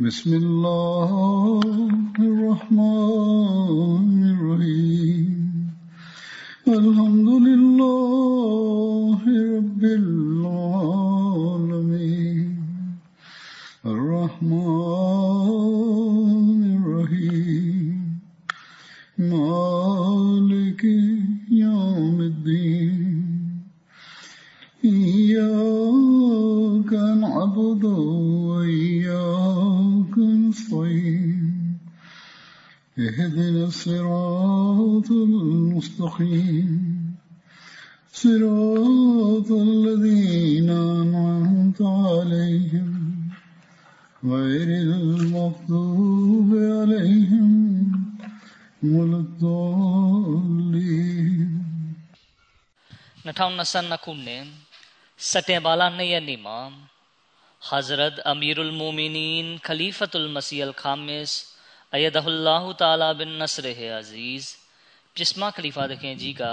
بسم الله الرحمن 2022ခုနှစ်စက်တင်ဘာလ2ရက်နေ့မှာ Hazrat Amirul Mu'minin Khalifatul Masih Al-Khamis Ayadahullah Ta'ala bin Nasr Aziz ပြစ်မခလီဖာသခင်ကြီးက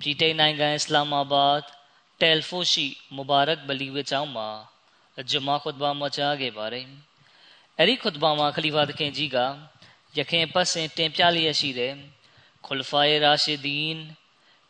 ပြည်တိန်နိုင်ငံအစ္စလာမာဘတ်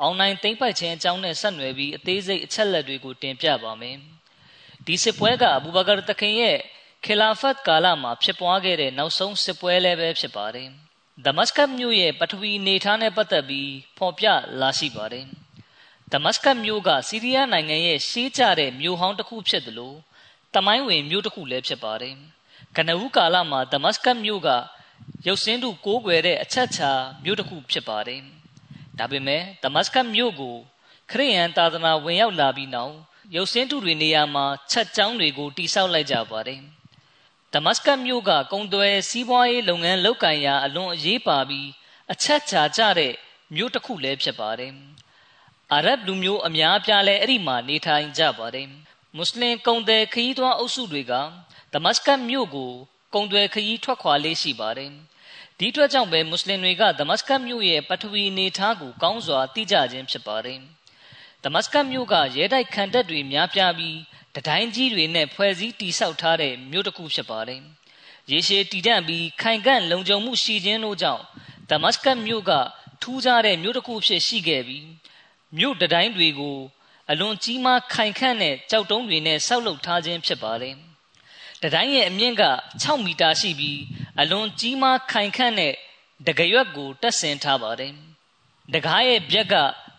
ဒီန်တမန်တော်မြတ်ကြီးဆလလောလဟ်အလัยဟိဝါစလမ်ရဲ့ခလီဖာကြီး၄ပါးတဲ့က Hazrat Abu Bakr Siddiq ရဒီအလာဟူအနုတခင်ရဲ့အကြောင်းကိုဆက်လက်မွချတင်ပြခဲ့ပါတယ်ခလီဖာသခင်ကြီးမိန့်ကြားတော်မူသည်မှာအဘူဘကာဆစ်ဒီကရဒီအလာဟူအနုတခင်ရဲ့ခေတ်ကာလမှာဖြစ်ပွားခဲ့တဲ့စစ်ပွဲတွေအကြောင်းကိုတင်ပြလျက်ရှိပါတယ်ယခုဟစ်ဂျရီ73ခုနှစ်မှာဖြစ်ပွားခဲ့တဲ့ဒမတ်စကတ်မြို့ကိုအောင်နိုင်သိမ့်ပိုက်ခြင်းအကြောင်းနဲ့ဆက်နွယ်ပြီးအသေးစိတ်အချက်လက်တွေကိုတင်ပြပါမယ်ဒီစစ်ပွဲကအဘူဘကာတခင်ရဲ့ခီလာဖတ်ကာလမှာဖြစ်ပွားခဲ့တဲ့နောက်ဆုံးစစ်ပွဲလည်းပဲဖြစ်ပါတယ်။ဒမတ်စကတ်မြို့ရဲ့ပထဝီနေထားနဲ့ပတ်သက်ပြီးဖော်ပြလာရှိပါတယ်။ဒမတ်စကတ်မြို့ကစီးရီးယားနိုင်ငံရဲ့ရှေးကျတဲ့မြို့ဟောင်းတစ်ခုဖြစ်တယ်လို့တမိုင်းဝင်မြို့တစ်ခုလည်းဖြစ်ပါတယ်။ကနဦးကာလမှာဒမတ်စကတ်မြို့ကရုပ်စင်းတို့ကိုးကွယ်တဲ့အချက်ချာမြို့တစ်ခုဖြစ်ပါတယ်။ ဒါပေမဲ့ဒမတ်စကတ်မြို့ကိုခရစ်ယာန်သာသနာဝင်ရောက်လာပြီးနောက်ရုပ်စင်းတုတွေနေရာမှာချက်ကြောင်းတွေကိုတိစောက်လိုက်ကြပါတယ်။ဒမတ်စကတ်မြို့ကကုံသွဲစီးပွားရေးလုပ်ငန်းလုပ်ကိုင်ရာအလွန်အရေးပါပြီးအချက်ချာကြတဲ့မြို့တစ်ခုလည်းဖြစ်ပါတယ်။အာရဗ်လူမျိုးအများပြားလည်းအဲ့ဒီမှာနေထိုင်ကြပါတယ်။မွတ်စလင်ကုံသွဲခရီးသွားအုပ်စုတွေကဒမတ်စကတ်မြို့ကိုကုံသွဲခရီးထွက်ခွာလေးရှိပါတယ်။ ဒီအတွက်ကြောင့်ပဲမွတ်စလင်တွေကဒမတ်စကတ်မြို့ရဲ့ပထဝီနေထားကိုကောင်းစွာသိကြခြင်းဖြစ်ပါတယ်။ဒမတ်စကတ်မြို့ကရဲတိုက်ခံတပ်တွေများပြားပြီးတတိုင်းကြီးတွေနဲ့ဖွဲ့စည်းတိဆောက်ထားတဲ့မြို့တစ်ခုဖြစ်ပါတယ်။ရေရှည်တည်တံ့ပြီးခိုင်ခန့်လုံခြုံမှုရှိခြင်းတို့ကြောင့်ဒမတ်စကတ်မြို့ကထူးခြားတဲ့မြို့တစ်ခုဖြစ်ရှိခဲ့ပြီးမြို့တတိုင်းတွေကိုအလွန်ကြီးမားခိုင်ခန့်တဲ့ကြောက်တုံးတွေနဲ့ဆောက်လုပ်ထားခြင်းဖြစ်ပါတယ်။တတိုင်းရဲ့အမြင့်က6မီတာရှိပြီး အလွန်ကြီးမားခိုင်ခန့်တဲ့တကရွက်ကိုတက်ဆင်ထားပါတယ်။တကားရဲ့ပြက်က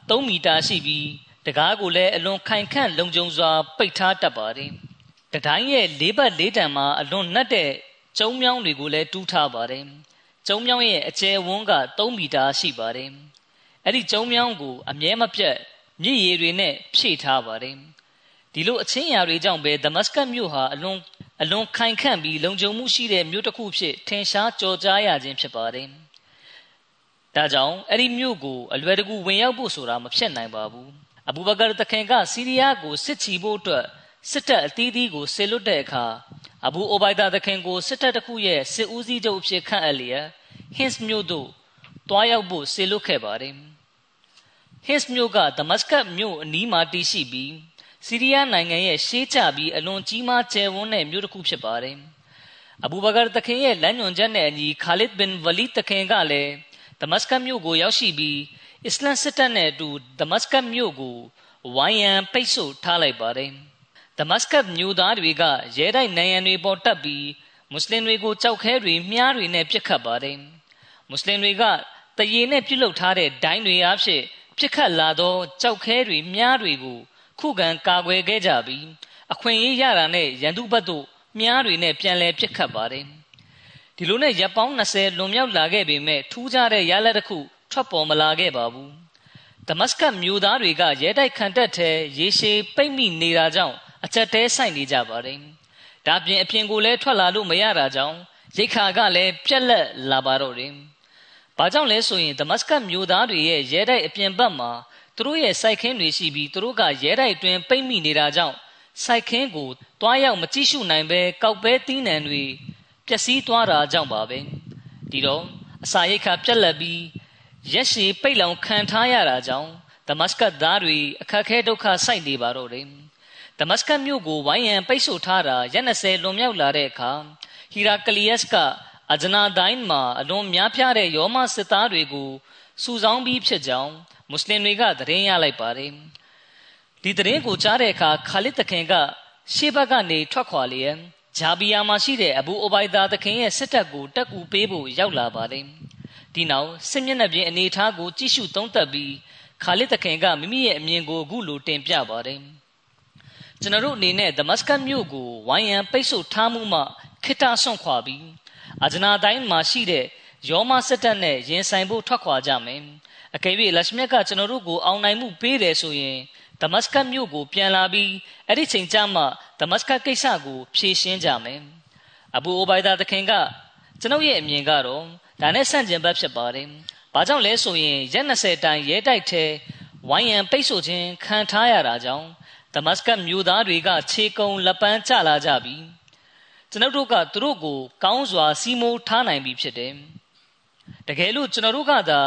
3မီတာရှိပြီးတကားကိုလည်းအလွန်ခိုင်ခန့်လုံခြုံစွာပိတ်ထားတတ်ပါတယ်။တတိုင်းရဲ့လေးဘက်လေးတန်မှာအလွန်နှက်တဲ့ကျုံမြောင်းတွေကိုလည်းတူးထားပါတယ်။ကျုံမြောင်းရဲ့အကျယ်ဝန်းက3မီတာရှိပါတယ်။အဲ့ဒီကျုံမြောင်းကိုအမြဲမပြတ်မြစ်ရည်တွေနဲ့ဖြည့်ထားပါတယ်။ဒီလိုအချင်းရာတွေကြောင့်ပဲဒမတ်စကတ်မြို့ဟာအလွန် အလွန်ခိုင်ခန့်ပြီးလုံခြုံမှုရှိတဲ့မြို့တစ်ခုဖြစ်ထင်ရှားကြော်ကြားရခြင်းဖြစ်ပါတယ်။ဒါကြောင့်အဲ့ဒီမြို့ကိုအလွယ်တကူဝင်ရောက်ဖို့ဆိုတာမဖြစ်နိုင်ပါဘူး။အဘူဘကာတခင်ကစီးရီးယားကိုစစ်ချီဖို့အတွက်စစ်တပ်အသီးသီးကိုဆေလွတ်တဲ့အခါအဘူအိုဘိုင်ဒါတခင်ကိုစစ်တပ်တစ်ခုရဲ့စစ်ဦးစီးချုပ်အဖြစ်ခန့်အပ်လျက်ဟစ်မြို့သို့တွားရောက်ဖို့ဆေလွတ်ခဲ့ပါတယ်ဟစ်မြို့ကဒမတ်စကတ်မြို့အနီးမှာတည်ရှိပြီး စီးရီးယားနိုင်ငံရဲ့ရှေးကျပြီးအလွန်ကြီးမားကျယ်ဝန်းတဲ့မြို့တစ်ခုဖြစ်ပါတယ်အဘူဘကာတခင်ရဲ့လမ်းညွှန်ချက်နဲ့အညီခါလစ်ဘင်ဝလီတခင်ကလည်းဒမတ်စကတ်မြို့ကိုရောက်ရှိပြီးအစ္စလမ်စစ်တပ်နဲ့အတူဒမတ်စကတ်မြို့ကိုဝိုင်းရန်ပိတ်ဆို့ထားလိုက်ပါတယ်။ဒမတ်စကတ်မြို့သားတွေကရဲတိုက်နိုင်ရန်တွေပေါ်တက်ပြီးမွတ်စလင်တွေကိုကြောက်ခဲတွေမြားတွေနဲ့ပစ်ခတ်ပါတယ်။မွတ်စလင်တွေကတရေနဲ့ပြုတ်လုထားတဲ့ဒိုင်းတွေအဖြစ်ပြစ်ခတ်လာသောကြောက်ခဲတွေမြားတွေကို ခုခံကာကွယ်ခဲ့ကြပြီးအခွင့်အရေးရတာနဲ့ရန်သူဘက်သို့မြားတွေနဲ့ပြန်လည်ပြစ်ခတ်ပါတယ်ဒီလိုနဲ့ရပ်ပေါင်း20လွန်မြောက်လာခဲ့ပေမဲ့ထူးခြားတဲ့ရလဒ်တစ်ခုထွက်ပေါ်မလာခဲ့ပါဘူးဒမတ်စကတ်မြို့သားတွေကရဲတိုက်ခံတပ်ထဲရေရှည်ပိတ်မိနေတာကြောင့်အကြက်တဲဆိုင်နေကြပါတယ်ဒါပြင်အပြင်ကိုလည်းထွက်လာလို့မရတာကြောင့်ရိတ်ခါကလည်းပြက်လက်လာပါတော့တယ်ဘာကြောင့်လဲဆိုရင်ဒမတ်စကတ်မြို့သားတွေရဲ့ရဲတိုက်အပြင်ဘက်မှာ သူတို့ရဲ့စိုက်ခင်းတွေရှိပြီးသူတို့ကရဲတိုက်တွင်ပိတ်မိနေတာကြောင့်စိုက်ခင်းကိုတွားရောက်မကြည့်ရှုနိုင်ပဲကောက်ပဲတီးနှံတွေပျက်စီးသွားတာကြောင့်ပါပဲဒီတော့အစာရိတ်ခါပြက်လက်ပြီးရက်ရှည်ပိတ်လောင်ခံထားရတာကြောင့်ဒမတ်စကတ်သားတွေအခက်ခဲဒုက္ခစိုက်နေပါတော့တယ်ဒမတ်စကတ်မြို့ကိုဝိုင်းရန်ပိတ်ဆို့ထားတာရက်20လွန်မြောက်လာတဲ့အခါဟီရာကလီယက်ကအဂျနာဒိုင်းမှာအလွန်များပြားတဲ့ယောမစစ်သားတွေကိုစုဆောင်းပြီးဖြစ်ကြောင်း မွတ်စလင်တွေကသတင်းရလိုက်ပါတယ်ဒီသတင်းကိုကြားတဲ့အခါခါလစ်တခင်ကရှေးဘက်ကနေထွက်ခွာလျက်ဂျာဘီယာမှာရှိတဲ့အဘူအိုဘိုင်ဒါတခင်ရဲ့စစ်တပ်ကိုတက်ကူပေးဖို့ရောက်လာပါတယ်ဒီနောက်စစ်မျက်နှာပြင်အနေအထားကိုကြည့်ရှုသုံးသပ်ပြီးခါလစ်တခင်ကမိမိရဲ့အမြင်ကိုအခုလိုတင်ပြပါတယ်ကျွန်တော်တို့အနေနဲ့ဒမတ်စကတ်မြို့ကိုဝိုင်းရန်ပိတ်ဆို့ထားမှုမှခိတဆွန့်ခွာပြီးအဂျနာတိုင်းမှာရှိတဲ့ယောမစစ်တပ်နဲ့ရင်ဆိုင်ဖို့ထွက်ခွာကြမယ် အကယ်၍လက်ရှမြက်ကကျွန်တော်တို့ကိုအောင်နိုင်မှုပေးတယ်ဆိုရင်ဒမတ်စကတ်မြို့ကိုပြန်လာပြီးအဲ့ဒီချိန်ကျမှဒမတ်စကတ်ကိစ္စကိုဖြေရှင်းကြမယ်အဘူအိုဘိုင်ဒါတခင်ကကျွန်ုပ်ရဲ့အမြင်ကတော့ဒါနဲ့ဆန့်ကျင်ဘက်ဖြစ်ပါတယ်။ဘာကြောင့်လဲဆိုရင်ရက်20တိုင်ရဲတိုက်ထဲဝိုင်းရန်ပိတ်ဆို့ခြင်းခံထားရတာကြောင့်ဒမတ်စကတ်မြို့သားတွေကခြေကုံလက်ပန်းကျလာကြပြီးကျွန်တော်တို့ကသူတို့ကိုကောင်းစွာစီးမိုးထားနိုင်ပြီဖြစ်တယ်။တကယ်လို့ကျွန်တော်တို့ကသာ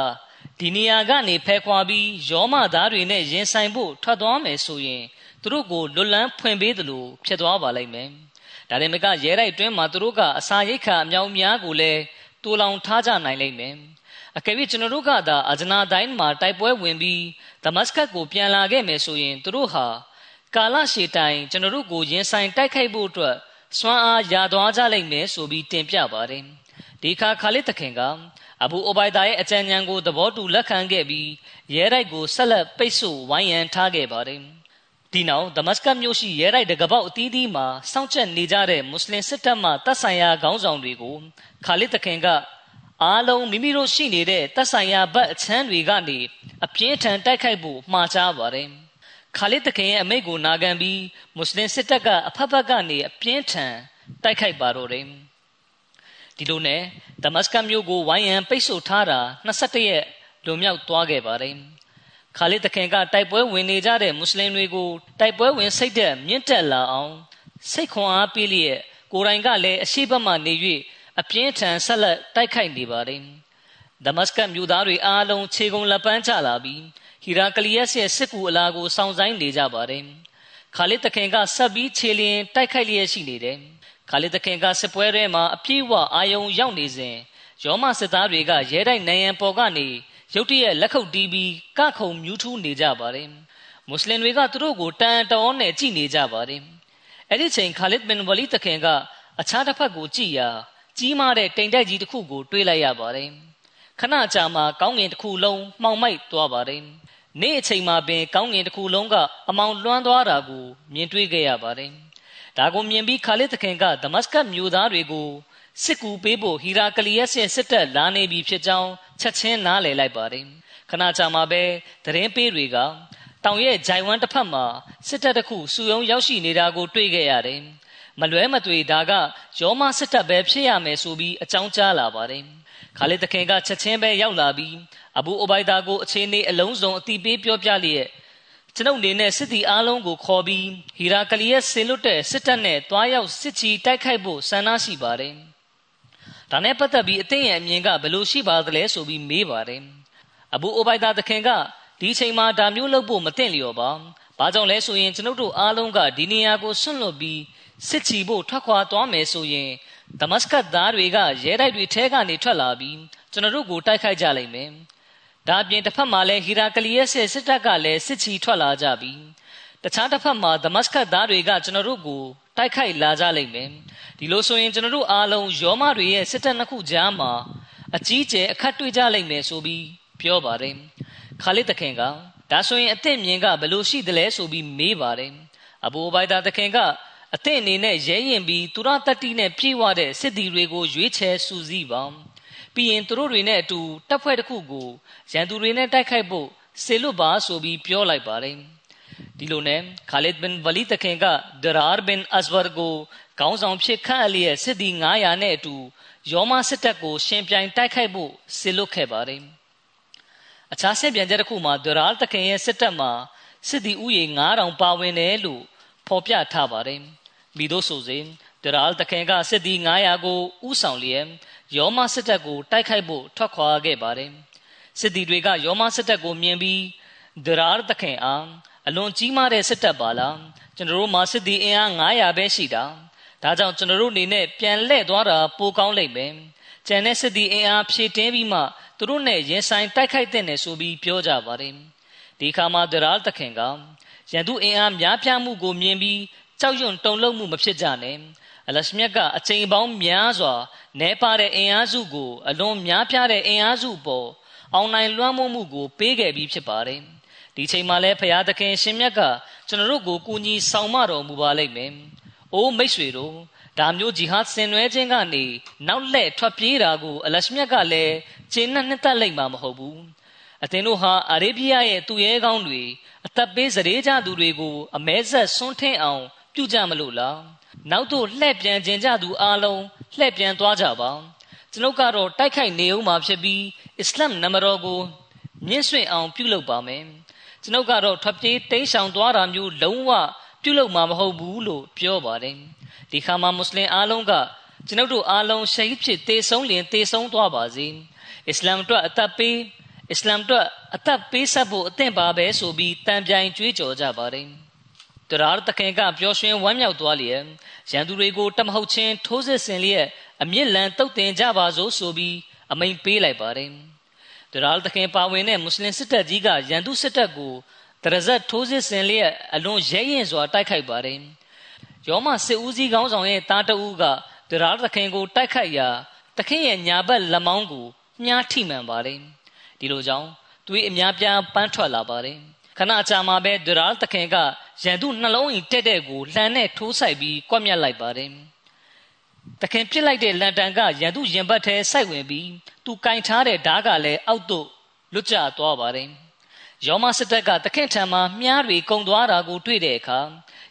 ဒီနေရာကနေဖယ်ခွာပြီးယောမသားတွေနဲ့ရင်ဆိုင်ဖို့ထွက်သွားမယ်ဆိုရင်သူတို့ကိုလွတ်လန်းဖွင့်ပေးသလိုဖြစ်သွားပါလိမ့်မယ်။ဒါရင်မကရဲတိုက်တွင်းမှာသူတို့ကအစာရိတ်ခါအမြောင်များကိုလည်းတူလောင်ထားကြနိုင်လိမ့်မယ်။အကယ်၍ကျွန်တော်တို့ကသာအဂျနာတိုင်းမှာတိုက်ပွဲဝင်ပြီးဒမတ်စကတ်ကိုပြန်လာခဲ့မယ်ဆိုရင်သူတို့ဟာကာလရှည်တိုင်ကျွန်တော်တို့ကိုရင်ဆိုင်တိုက်ခိုက်ဖို့အတွက်စွမ်းအားရသွားကြလိမ့်မယ်ဆိုပြီးတင်ပြပါတယ်။ဒီခါခါလစ်တခင်က အဘူအိုဘိုင်ဒါရဲ့အကြံဉာဏ်ကိုသဘောတူလက်ခံခဲ့ပြီးရဲတိုက်ကိုဆက်လက်ပိတ်ဆို့ဝိုင်းရန်ထားခဲ့ပါတယ်။ဒီနောက်ဒမတ်စကတ်မြို့ရှိရဲတိုက်တကပေါက်အသီးသီးမှာစောင့်ကြပ်နေကြတဲ့မွတ်စလင်စစ်တပ်မှတပ်ဆိုင်ရာခေါင်းဆောင်တွေကိုခါလစ်တခင်ကအားလုံးမိမိတို့ရှိနေတဲ့တပ်ဆိုင်ရာဘက်အချမ်းတွေကနေအပြင်းထန်တိုက်ခိုက်ဖို့မှာချပါတယ်။ခါလစ်တခင်ရဲ့အမိန့်ကိုနာခံပြီးမွတ်စလင်စစ်တပ်ကအဖက်ဖက်ကနေအပြင်းထန်တိုက်ခိုက်ပါတော့တယ်။ ဒီလိုနဲ့ဒမတ်စကတ်မြို့ကိုဝိုင်းရန်ပိတ်ဆို့ထားတာ21ရက်လွန်မြောက်သွားခဲ့ပါတယ်ခါလစ်တခင်ကတိုက်ပွဲဝင်နေကြတဲ့မွတ်စလင်တွေကိုတိုက်ပွဲဝင်စိတ်သက်မြင့်တက်လာအောင်စိတ်ခွန်အားပေးလျက်ကိုယ်တိုင်ကလည်းအရှိဘမှနေ၍အပြင်းထန်ဆက်လက်တိုက်ခိုက်နေပါတယ်ဒမတ်စကတ်မြို့သားတွေအားလုံးခြေကုံလက်ပန်းချလာပြီးဟီရာကလီယက်ရဲ့စစ်ကူအလာကိုစောင့်ဆိုင်နေကြပါတယ်ခါလစ်တခင်ကဆက်ပြီးခြေလျင်တိုက်ခိုက်လျက်ရှိနေတယ် ခါလီတခင်ကစစ်ပွဲထဲမှာအပြည့်အဝအာယုံရောက်နေစဉ်ယောမစစ်သားတွေကရဲတိုက်နိုင်ရန်ပေါ်ကနေရုတ်တရက်လက်ခုပ်တီးပြီးကခုံမြူးထူးနေကြပါတယ်မွတ်စလင်တွေကသူတို့ကိုတန်တောနဲ့ကြည်နေကြပါတယ်အဲ့ဒီချိန်ခါလစ်ဘင်ဝလီတခင်ကအခြားတစ်ဖက်ကိုကြည်ရာကြီးမားတဲ့တိမ်တိုက်ကြီးတစ်ခုကိုတွေးလိုက်ရပါတယ်ခဏကြာမှကောင်းငင်တစ်ခုလုံးမှောင်မိုက်သွားပါတယ်နေ့အချိန်မှာပင်ကောင်းငင်တစ်ခုလုံးကအမောင်လွှမ်းသွားတာကိုမြင်တွေ့ခဲ့ရပါတယ် ဒါကိုမြင်ပြီးခါလစ်သခင်ကဒမတ်စကတ်မြို့သားတွေကိုစစ်ကူပေးဖို့ဟီရာကလီယက်ရဲ့စစ်တပ်လာနေပြီဖြစ်ကြောင်းချက်ချင်းနားလည်လိုက်ပါတယ်ခဏကြာမှပဲသတင်းပေးတွေကတောင်ရဲ့ဂျိုင်ဝမ်တစ်ဖက်မှာစစ်တပ်တစ်ခုစုယုံရောက်ရှိနေတာကိုတွေ့ခဲ့ရတယ်မလွဲမသွေဒါကယောမစစ်တပ်ပဲဖြစ်ရမယ်ဆိုပြီးအကြောင်းကြားလာပါတယ်ခါလစ်သခင်ကချက်ချင်းပဲရောက်လာပြီးအဘူအိုဘိုင်ဒါကိုအခြေအနေအလုံးစုံအတိပေးပြောပြလျက် ကျွန်ုပ်အနေနဲ့စစ်တီအားလုံးကိုခေါ်ပြီးဟီရာကလီရဲ့ဆင်လွတ်တဲ့စစ်တပ်နဲ့တွားရောက်စစ်ချီတိုက်ခိုက်ဖို့ဆန္ဒရှိပါတယ်။ဒါနဲ့ပတ်သက်ပြီးအသင်းရဲ့အမြင်ကဘယ်လိုရှိပါသလဲဆိုပြီးမေးပါတယ်။အဘူအိုဘိုင်ဒါသခင်ကဒီအချိန်မှာဒါမျိုးလုပ်ဖို့မသင့်လျော်ပါ။ဘာကြောင့်လဲဆိုရင်ကျွန်ုပ်တို့အားလုံးကဒီနေရာကိုဆွန့်လွတ်ပြီးစစ်ချီဖို့ထွက်ခွာသွားမယ်ဆိုရင်ဒမတ်စကတ်သားတွေကရဲတိုက်တွေထဲကနေထွက်လာပြီးကျွန်တော်တို့ကိုတိုက်ခိုက်ကြလိမ့်မယ်။ ဒါအပြင်တစ်ဖက်မှာလည်းဟီရာကလီယက်ရဲ့စစ်တပ်ကလည်းစစ်ချီထွက်လာကြပြီးတခြားတစ်ဖက်မှာဒမတ်စကတ်သားတွေကကျွန်တော်တို့ကိုတိုက်ခိုက်လာကြလိမ့်မယ်ဒီလိုဆိုရင်ကျွန်တော်တို့အားလုံးယောမတွေရဲ့စစ်တပ်နှစ်ခုကြားမှာအကြီးကျယ်အခက်တွေ့ကြလိမ့်မယ်ဆိုပြီးပြောပါတယ်ခါလစ်တခင်ကဒါဆိုရင်အသင့်မြင်ကဘယ်လိုရှိသလဲဆိုပြီးမေးပါတယ်အဘူဘိုင်ဒါတခင်ကအသင့်အနေနဲ့ရဲရင်ပြီးသူရတတိနဲ့ပြေးဝတဲ့စစ်သည်တွေကိုရွေးချယ်စူးစီးပါ ပြီးရင်သူတို့တွေနဲ့အတူတပ်ဖွဲ့တစ်ခုကိုရန်သူတွေနဲ့တိုက်ခိုက်ဖို့စေလွတ်ပါဆိုပြီးပြောလိုက်ပါတယ်ဒီလိုနဲ့ခါလစ်ဘင်ဝလီတခင်ကဒရာဘင်အဇဝါကိုခေါင်းဆောင်ဖြစ်ခန့်အလျက်စစ်သည်900နဲ့အတူယောမစစ်တပ်ကိုရှင်ပြိုင်တိုက်ခိုက်ဖို့စေလွတ်ခဲ့ပါတယ်အခြားစစ်ပြန်ချက်တစ်ခုမှာဒရာတခင်ရဲ့စစ်တပ်မှာစစ်သည်ဥယေ9000ပါဝင်တယ်လို့ဖော်ပြထားပါတယ်မိတို့ဆိုစဉ်ဒရာတခင်ကစစ်သည်900ကိုဥဆောင်လျက် ယောမစစ်တပ်ကိုတိုက်ခိုက်ဖို့ထွက်ခွာခဲ့ပါတယ်စစ်သည်တွေကယောမစစ်တပ်ကိုမြင်ပြီးဒရာတခင်အားအလွန်ကြီးမားတဲ့စစ်တပ်ပါလားကျွန်တော်တို့မှာစစ်သည်အင်အား900ပဲရှိတာဒါကြောင့်ကျွန်တော်တို့အနေနဲ့ပြန်လှည့်သွားတာပိုကောင်းလိမ့်မယ်ကျန်တဲ့စစ်သည်အင်အားဖြည့်တင်းပြီးမှသူတို့နဲ့ရင်ဆိုင်တိုက်ခိုက်တဲ့နယ်ဆိုပြီးပြောကြပါတယ်ဒီခါမှာဒရာတခင်ကရန်သူအင်အားများပြားမှုကိုမြင်ပြီးကြောက်ရွံ့တုန်လှုပ်မှုမဖြစ်ကြနဲ့အလရှမြတ်ကအချိန်ပေါင်းများစွာ နဲပါတဲ့အင်အားစုကို အလွန်များပြားတဲ့အင်အားစုပေါ်အောင်နိုင်လွှမ်းမိုးမှုကို ပေးခဲ့ပြီးဖြစ်ပါတယ်ဒီချိန်မှာလဲဖရာသခင်ရှင်မြတ်ကကျွန်တော်တို့ကိုကူညီဆောင်မတော်မူပါလိမ့်မယ်။အိုးမိတ်ဆွေတို့ဒါမျိုးဂျီဟတ်ဆင်နွှဲခြင်းကနေနောက်လက်ထွက်ပြေးတာကိုအလရှမြတ်ကလည်းခြေနဲ့နှစ်သက်လိုက်မှာမဟုတ်ဘူး။အသင်တို့ဟာအာရေဗျရဲ့သူရဲကောင်းတွေအသက်ပေးစရေကြသူတွေကိုအမဲဆက်ဆွန်းထင်းအောင်ပြုကြမလို့လား။ နောက်သို့လှည့်ပြန်ခြင်းကြသူအလုံးလှည့်ပြန်သွားကြပါ။ကျွန်ုပ်ကတော့တိုက်ခိုက်နေဦးမှာဖြစ်ပြီးအစ္စလာမ်နမတော်ကိုမြင့်ဆွင့်အောင်ပြုလုပ်ပါမယ်။ကျွန်ုပ်ကတော့ထွက်ပြေးတိမ်းရှောင်သွားတာမျိုးလုံးဝပြုလုပ်မှာမဟုတ်ဘူးလို့ပြောပါတယ်ဒီခါမှာမွတ်စလင်အားလုံးကကျွန်ုပ်တို့အားလုံးရှိဖြစ်တေဆုံးလင်တေဆုံးသွားပါစေအစ္စလာမ်အတွက်အသက်ပေးအစ္စလာမ်အတွက်အသက်ပေးဆက်ဖို့အသင့်ပါပဲဆိုပြီးတန်ပြိုင်ကြွေးကြော်ကြပါတယ် တရာတခင်ကပျော်ရွှင်ဝမ်းမြောက်သွားလျက်ရန်သူတွေကိုတမဟုတ်ချင်းထိုးစစ်ဆင်လျက်အမြင့်လန်တုတ်တင်ကြပါစို့ဆိုပြီးအမိန်ပေးလိုက်ပါတယ်ဒရာလ်တခင်ပါဝင်တဲ့မွတ်စလင်စစ်တပ်ကြီးကရန်သူစစ်တပ်ကိုတရဇတ်ထိုးစစ်ဆင်လျက်အလွန်ရဲရင်စွာတိုက်ခိုက်ပါတယ်။ယောမစစ်ဦးစီးကောင်းဆောင်ရဲ့တားတဦးကဒရာလ်တခင်ကိုတိုက်ခိုက်ရာတခင်ရဲ့ညာဘက်လက်မောင်းကိုမြားထိမှန်ပါတယ်။ဒီလိုကြောင့်သူ၏အများပြားပန်းထွက်လာပါတယ်။ခဏအကြာမှာပဲဒရာလ်တခင်က ရန်သူနှလုံးအိမ်တက်တဲ့ကိုလှန်နဲ့ထိုးဆိုင်ပြီးကွက်မြက်လိုက်ပါတယ်။တခင်ပြစ်လိုက်တဲ့လန်တန်ကရန်သူရင်ဘတ်ထဲစိုက်ဝင်ပြီးသူကင်ထားတဲ့ဓားကလည်းအောက်သို့လွတ်ကျသွားပါတယ်။ယောမစစ်တပ်ကတခင်ထံမှာမြားတွေကုံသွားတာကိုတွေ့တဲ့အခါ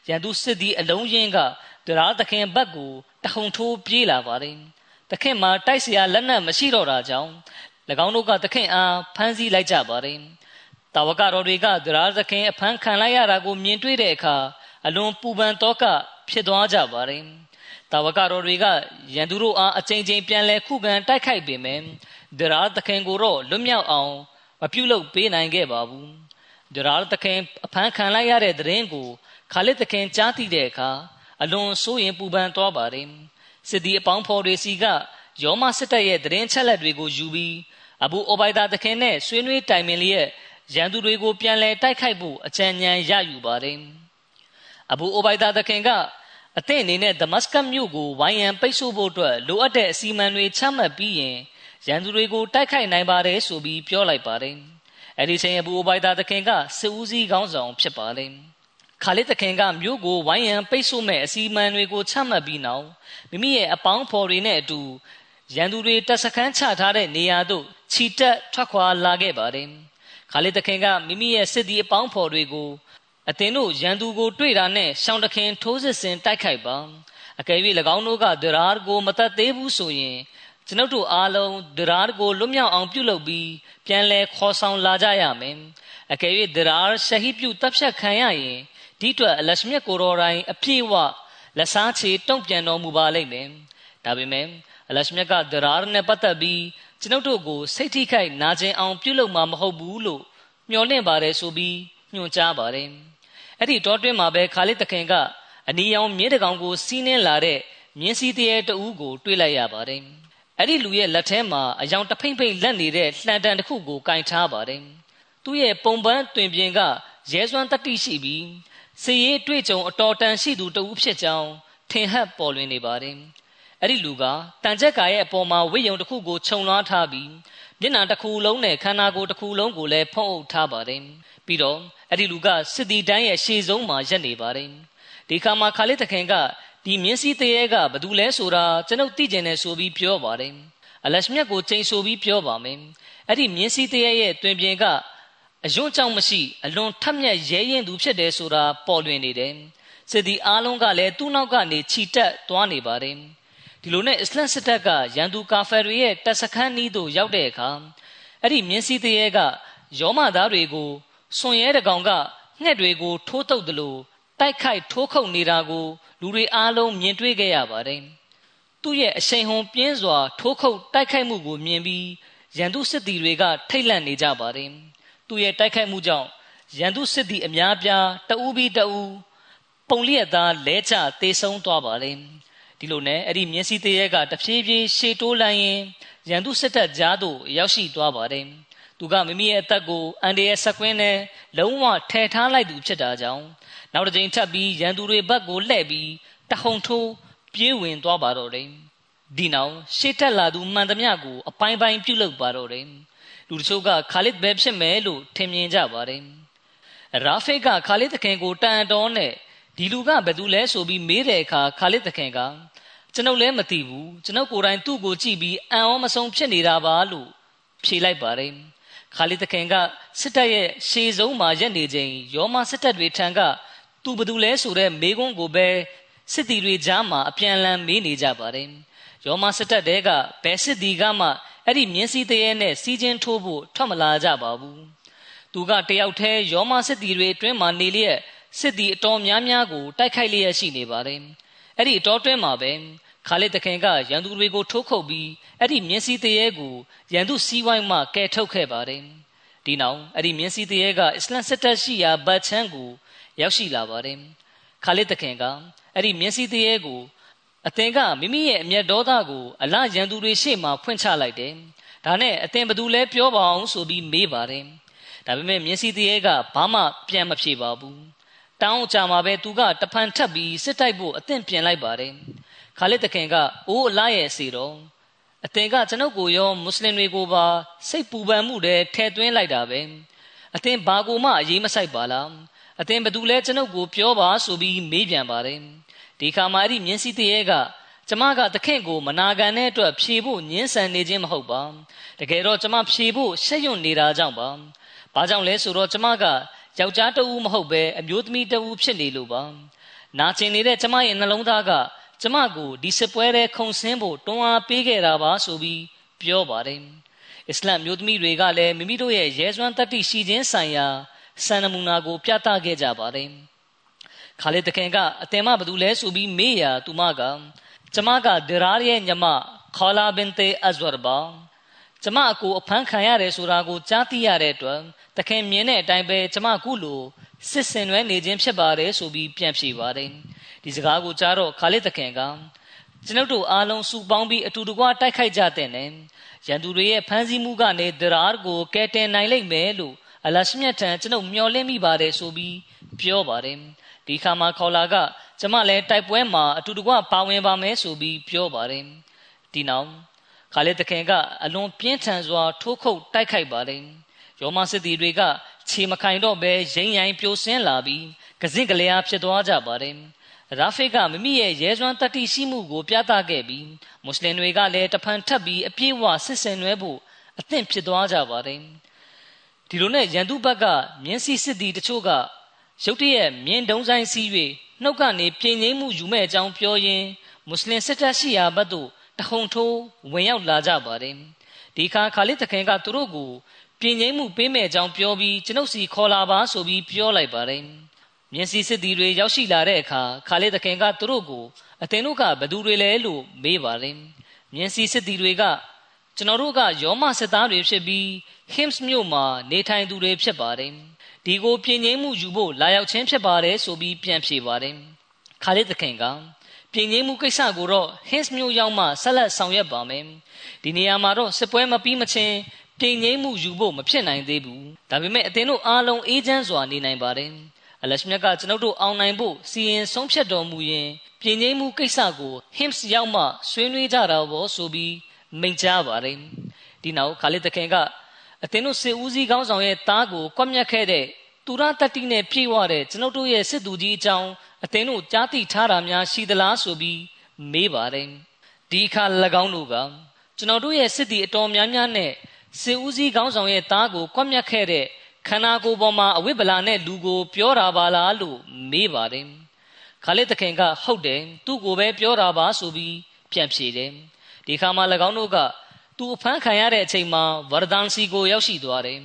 ရန်သူစစ်သည်အလုံးရင်းကဒရာတခင်ဘက်ကိုတဟုန်ထိုးပြေးလာပါတယ်။တခင်မှာတိုက်เสียလက်နက်မရှိတော့တာကြောင့်၎င်းတို့ကတခင်အားဖမ်းဆီးလိုက်ကြပါတယ်။ တာဝကတော်တွေကဒရာသခင်အဖမ်းခံလိုက်ရတာကိုမြင်တွေ့တဲ့အခါအလွန်ပူပန်တော့ကဖြစ်သွားကြပါတယ်။တာဝကတော်တွေကရန်သူတို့အားအချိန်ချင်းပြန်လဲခုခံတိုက်ခိုက်ပေမယ့်ဒရာသခင်ကိုတော့လွတ်မြောက်အောင်မပြုလုပ်ပေးနိုင်ခဲ့ပါဘူးဒရာသခင်အဖမ်းခံလိုက်ရတဲ့သတင်းကိုခါလစ်သခင်ကြားသိတဲ့အခါအလွန်စိုးရင်ပူပန်သွားပါတယ်စစ်သည်အပေါင်းဖော်တွေစီကယောမစစ်တပ်ရဲ့သတင်းချက်လက်တွေကိုယူပြီးအဘူအိုဘိုင်ဒါသခင်နဲ့ဆွေးနွေးတိုင်ပင်လျက် ရန်သူတွေကိုပြန်လဲတိုက်ခိုက်ဖို့အကြံဉာဏ်ရယူပါတယ်အဘူအိုဘိုင်ဒါသခင်ကအသင့်အနေနဲ့ဒမတ်စကတ်မြို့ကိုဝိုင်းရန်ပိတ်ဆို့ဖို့အတွက်လိုအပ်တဲ့အစီအမံတွေချမှတ်ပြီးရင်ရန်သူတွေကိုတိုက်ခိုက်နိုင်ပါတယ်ဆိုပြီးပြောလိုက်ပါတယ်။အဲဒီချိန်အဘူအိုဘိုင်ဒါတခင်ကစစ်ဦးစီးခေါင်းဆောင်ဖြစ်ပါတယ်။ခါလစ်တခင်ကမြို့ကိုဝိုင်းရန်ပိတ်ဆို့မဲ့အစီအမံတွေကိုချမှတ်ပြီးနောက်မိမိရဲ့အပေါင်းဖော်တွေနဲ့အတူရန်သူတွေတပ်စခန်းချထားတဲ့နေရာသို့ခြိတက်ထွက်ခွာလာခဲ့ပါတယ်။ ခါလစ်တခင်ကမိမိရဲ့စစ်သည်အပေါင်းဖော်တွေကိုအသင်တို့ရန်သူကို တွေ့တာနဲ့ရှောင်းတခင်ထိုးစစ်ဆင်တိုက်ခိုက်ပါအကယ်၍၎င်းတို့ကဒရာကိုမတတ်သေးဘူးဆိုရင်ကျွန်ုပ်တို့အားလုံးဒရာကိုလွတ်မြောက်အောင်ပြုလုပ်ပြီးပြန်လဲခေါ်ဆောင်လာကြရမယ်အကယ်၍ဒရာရှဟီပြုတပ်ဖြတ်ခံရရင်ဒီအတွက်အလရှမြတ်ကိုတော်တိုင်းအပြည့်ဝလက်စားချေတုံ့ပြန်တော်မူပါလိမ့်မယ်ဒါပေမဲ့အလရှမြတ်ကဒရာနဲ့ပတ်သက်ပြီး ကျွန်ုပ်တို့ကိုစိတ်ထိခိုက်နာကျင်အောင်ပြုလုပ်မှာမဟုတ်ဘူးလို့မျှော်လင့်ပါတယ်ဆိုပြီးညွှန်ကြားပါတယ်အဲ့ဒီတောတွင်းမှာပဲခါလစ်တခင်ကအနီရောင်မြင်းတကောင်ကိုစီးနှင်းလာတဲ့မြင်းစည်းတရေတဦးကိုတွေ့လိုက်ရပါတယ်။အဲ့ဒီလူရဲ့လက်ထဲမှာအယောင်တဖိမ့်ဖိမ့်လက်နေတဲ့လှန်တံတစ်ခုကိုကင်ထားပါတယ်။သူ့ရဲ့ပုံပန်းတွင်ပြင်ကရဲစွမ်းတတိရှိပြီးစည်ရေးတွေ့ကြုံအတော်တန်ရှိသူတဦးဖြစ်ကြောင်းထင်ဟပ်ပေါ်လွင်နေပါတယ်။ အဲ့ဒီလူကတန်ချက်ကာရဲ့အပေါ်မှာဝိယုံတစ်ခုကိုခြုံလွှားထားပြီးမျက်နှာတစ်ခုလုံးနဲ့ခန္ဓာကိုယ်တစ်ခုလုံးကိုလည်းဖုံးအုပ်ထားပါတယ်ပြီးတော့အဲ့ဒီလူကစစ်တီတိုင်းရဲ့ရှေ့ဆုံးမှာရက်နေပါတယ်ဒီခါမှာခါလစ်တခင်ကဒီမြင်းစည်းတရေကဘသူလဲဆိုတာကျွန်ုပ်သိကျင်နေဆိုပြီးပြောပါတယ်အလရှမြတ်ကိုချိန်ဆိုပြီးပြောပါမယ်အဲ့ဒီမြင်းစည်းတရေရဲ့တွင်ပြင်ကအယွန်းကြောင့်မရှိအလွန်ထက်မြက်ရဲရင်သူဖြစ်တယ်ဆိုတာပေါ်လွင်နေတယ်စစ်တီအားလုံးကလည်းသူ့နောက်ကနေခြိတက်သွားနေပါတယ် ဒီလိုနဲ့အစ္စလမ်စစ်တပ်ကရန်သူကာဖယ်တွေရဲ့တပ်စခန်းနီးသို့ရောက်တဲ့အခါအဲ့ဒီမြင်းစည်းတရေကယောမသားတွေကိုစွန်ရဲတကောင်ကငှက်တွေကိုထိုးတုပ်တယ်လို့တိုက်ခိုက်ထိုးခုတ်နေတာကိုလူတွေအားလုံးမြင်တွေ့ခဲ့ရပါတယ်။သူ့ရဲ့အရှိန်ဟုန်ပြင်းစွာ ထိုးခုတ်တိုက်ခိုက်မှုကိုမြင်ပြီးရန်သူစစ်သည်တွေကထိတ်လန့်နေကြပါတယ်။သူ့ရဲ့တိုက်ခိုက်မှုကြောင့်ရန်သူစစ်သည်အများပြားတအူးပြီးတအူးပုံလျက်သားလဲကျတေဆုံးသွားပါတယ်။ ဒီလိုနဲ့အဲ့ဒီမျက်စိသေးရဲကတဖြည်းဖြည်းရှေ့တိုးလိုက်ရင်ရန်သူစစ်တပ်ကြားသို့ရောက်ရှိသွားပါတယ်။သူကမိမိရဲ့အသက်ကိုအန်ဒီရဲ့ဆက်ကွင်းနဲ့လုံးဝထဲထားလိုက်သူဖြစ်တာကြောင့်နောက်တစ်ကြိမ်ထပ်ပြီးရန်သူတွေဘက်ကိုလှည့်ပြီးတဟုန်ထိုးပြေးဝင်သွားပါတော့တယ်ဒီနောက်ရှေ့တက်လာသူမှန်သမျှကိုအပိုင်းပိုင်းပြုတ်လုပါတော့တယ်လူတချို့ကခါလစ်ပဲဖြစ်မယ်လို့ထင်မြင်ကြပါတယ်ရာဖေကခါလစ်တခင်ကိုတန်တော်နဲ့ဒီလူကဘယ်သူလဲဆိုပြီးမေးတဲ့အခါခါလစ်တခင်က ကျွန်ုပ်လည်းမသိဘူးကျွန်ုပ်ကိုယ်တိုင်သူ့ကိုကြည့်ပြီးအံ့ဩမဆုံးဖြစ်နေတာပါလို့ဖြေလိုက်ပါတယ်ခါလစ်တခင်ကစစ်တပ်ရဲ့ရှေးဆုံးမှာရက်နေချိန်ယောမစစ်တပ်တွေထံကသူဘသူလဲဆိုတဲ့မေကွန်းကိုပဲစစ်တီတွေကြားမှာအပြန်အလှန်မေးနေကြပါတယ်။ယောမစစ်တပ်တဲကဘယ်စစ်တီကမှအဲ့ဒီမြင်းစည်းတရေနဲ့စီးချင်းထိုးဖို့ထွက်မလာကြပါဘူး။သူကတယောက်တည်းယောမစစ်တီတွေအတွင်းမှာနေလျက်စစ်တီအတော်များများကိုတိုက်ခိုက်လျက်ရှိနေပါတယ်။အဲ့ဒီအတော်တွင်းမှာပဲ ခါလစ်တခင်ကရန်သူတွေကိုထိုးခုတ်ပြီးအဲ့ဒီမြင်းစည်းတရေကိုရန်သူစီးဝိုင်းမှကဲထုတ်ခဲ့ပါတယ်။ဒီနောက်အဲ့ဒီမြင်းစည်းတရေကအစ္စလမ်စစ်တပ်ရှိရာဘတ်ချမ်းကိုရောက်ရှိလာပါတယ်ခါလစ်တခင်ကအဲ့ဒီမျက်စိတရေကိုအသင်ကမိမိရဲ့အမျက်ဒေါသကိုအလရန်သူတွေရှေ့မှာဖွင့်ချလိုက်တယ်ဒါနဲ့အသင်ဘသူလဲပြောပါအောင်ဆိုပြီးမေးပါတယ်ဒါပေမဲ့မျက်စိတရေကဘာမှပြန်မဖြေပါဘူးတောင်းကြမှာပဲသူကတဖန်ထပ်ပြီးစစ်တိုက်ဖို့အသင်ပြင်လိုက်ပါတယ် ခါလစ်တခင်ကအိုးအလားရဲ့စီတော့အသင်ကကျွန်ုပ်ကိုရောမွတ်စလင်တွေကိုပါစိတ်ပူပန်မှုတွေထဲသွင်းလိုက်တာပဲအသင်ဘာကိုမှအရေးမဆိုင်ပါလားအသင်ဘသူလဲကျွန်ုပ်ကိုပြောပါဆိုပြီးမေးပြန်ပါတယ်ဒီခါမှာအဲ့ဒီမြင်းစည်းတရေကကျမကသခင်ကိုမနာခံတဲ့အတွက်ဖြေဖို့ညှင်းဆန်နေခြင်းမဟုတ်ပါတကယ်တော့ကျမဖြေဖို့ရှက်ရွံ့နေတာကြောင့်ပါဘာကြောင့်လဲဆိုတော့ကျမကယောက်ျားတဦးမဟုတ်ပဲအမျိုးသမီးတဦးဖြစ်နေလို့ပါနာကျင်နေတဲ့ကျမရဲ့နှလုံးသားက ကျမကိုဒီစစ်ပွဲထဲခုံဆင်းဖို့တွန်းအားပေးခဲ့တာပါဆိုပြီးပြောပါတယ်အစ္စလမ်မျိုးသမီးတွေကလည်းမိမိတို့ရဲ့ရဲစွမ်းတတ္တိရှိခြင်းဆိုင်ရာစံနမူနာကို ပြသခဲ့ကြပါတယ်။ခါလစ်တခင်ကအတင်မဘသူလဲဆိုပြီးမေးရာသူမကကျမကဒရာရဲ့ညမခေါလာဘင်တေအဇဝရဘာ ကျမအကိုအဖမ်းခံရတယ်ဆိုတာကိုကြားသိရတဲ့အတွက်တခင်မြင်တဲ့အတိုင်းပဲကျမခုလိုစစ်စင်ရွဲနေခြင်းဖြစ်ပါတယ်ဆိုပြီးပြန်ဖြေပါတယ်။ဒီစကားကိုကြားတော့ခါလစ်တခင်ကကျွန်ုပ်တို့အားလုံးစုပေါင်းပြီးအတူတကွတိုက်ခိုက်ကြတဲ့နဲ့ရန်သူတွေရဲ့ဖမ်းဆီးမှုကနေဒရာကိုကဲတင်နိုင်လိမ့်မယ်လို့အလရှမြတ်ထံကျွန်ုပ်မျှော်လင့်မိပါတယ်ဆိုပြီးပြောပါတယ်ဒီခါမှာခေါလာကကျမလည်းတိုက်ပွဲမှာအတူတကွပါဝင်ပါမယ်ဆိုပြီးပြောပါတယ်ဒီနောက် ခါလေတခင်ကအလွန်ပြင်းထန်စွာထိုးခုတ်တိုက်ခိုက်ပါတယ်ယောမစစ်တီတွေကခြေမခိုင်တော့ဘဲရိမ့်ရိုင်းပြိုဆင်းလာပြီးကစင့်ကလေးအားဖြစ်သွားကြပါတယ်ရာဖိကမိမိရဲ့ရဲစွမ်းတတိရှိမှုကိုပြသခဲ့ပြီးမွတ်စလင်တွေကလည်းတဖန်ထပ်ပြီးအပြည့်အဝဆစ်ဆင်နွဲဖို့အသင့်ဖြစ်သွားကြပါတယ်ဒီလိုနဲ့ရန်သူဘက်ကမြင်းစီစစ်သည်တချို့ကရုတ်တရက်မြင်းတုံးဆိုင်စီး၍နှုတ်ကနေပြင်ငိမ့်မှုယူမဲ့အကြောင်းပြောရင်းမွတ်စလင်စစ်တပ်ရှိရာဘက်သို့ တဟုန်ထိုးဝင်ရောက်လာကြပါတယ်ဒီခါခါလစ်တခင်ကသူတို့ကိုပြင်ငိမ့်မှုပေးမဲ့အကြောင်းပြောပြီးကျွန်ုပ်စီခေါ်လာပါဆိုပြီးပြောလိုက်ပါတယ်မြင်းစီစစ်သည်တွေရောက်ရှိလာတဲ့အခါခါလစ်တခင်ကသူတို့ကိုအသင်တို့ကဘသူတွေလဲလို့မေးပါတယ်မြင်းစီစစ်သည်တွေကကျွန်တော်တို့ကယောမစစ်သားတွေဖြစ်ပြီး Hims မြို့မှာနေထိုင်သူတွေဖြစ်ပါတယ်။ဒီကိုပြင်ငိမ့်မှုယူဖို့လာရောက်ခြင်းဖြစ်ပါတယ်ဆိုပြီးပြန်ဖြေပါတယ်။ခါလစ်သခင်က ပြင်ငိမ့်မှုကိစ္စကိုတော့ Hims မြို့ရောက်မှဆက်လက်ဆောင်ရွက်ပါမယ်။ဒီနေရာမှာတော့စစ်ပွဲမပြီးမချင်းပြင်ငိမ့်မှုယူဖို့မဖြစ်နိုင်သေးဘူး။ဒါပေမဲ့အသင်တို့အားလုံးအေးချမ်းစွာနေနိုင်ပါတယ်။အလရှမြတ်ကကျွန်ုပ်တို့အောင်နိုင်ဖို့စီရင်ဆုံးဖြတ်တော်မူရင်ပြင်ငိမ့်မှုကိစ္စကို hymns ရောက်မှဆွေးနွေးကြတာဘောဆိုပြီးမိန့်ကြားပါတယ်ဒီနောက်ခါလစ်တခင်ကအသင်တို့စစ်ဦးစီးကောင်းဆောင်ရဲ့တားကိုကွပ်မျက်ခဲ့တဲ့သူရတတိနဲ့ပြေဝတဲ့ကျွန်ုပ်တို့ရဲ့စစ်သူကြီးအကြောင်း အသင်တို့ကြားသိထားတာများရှိသလားဆိုပြီးမေးပါတယ်ဒီအခါ၎င်းတို့ကကျွန်တော်တို့ရဲ့စစ်တီအတော်များများနဲ့စစ်ဦးစီးကောင်းဆောင်ရဲ့သားကိုကွပ်မျက်ခဲ့တဲ့ခန္ဓာကိုယ်ပေါ်မှာအဝိပ္ပလာနဲ့လူကို ပြောတာပါလားလို့မေးပါတယ်ခါလစ်တခင်ကဟုတ်တယ်သူ့ကိုပဲပြောတာပါဆိုပြီးပြန်ဖြေတယ်ဒီခါမှာ၎င်းတို့ကသူအဖမ်းခံရတဲ့အချိန်မှာဝရဒန်စီကိုရောက်ရှိသွားတယ်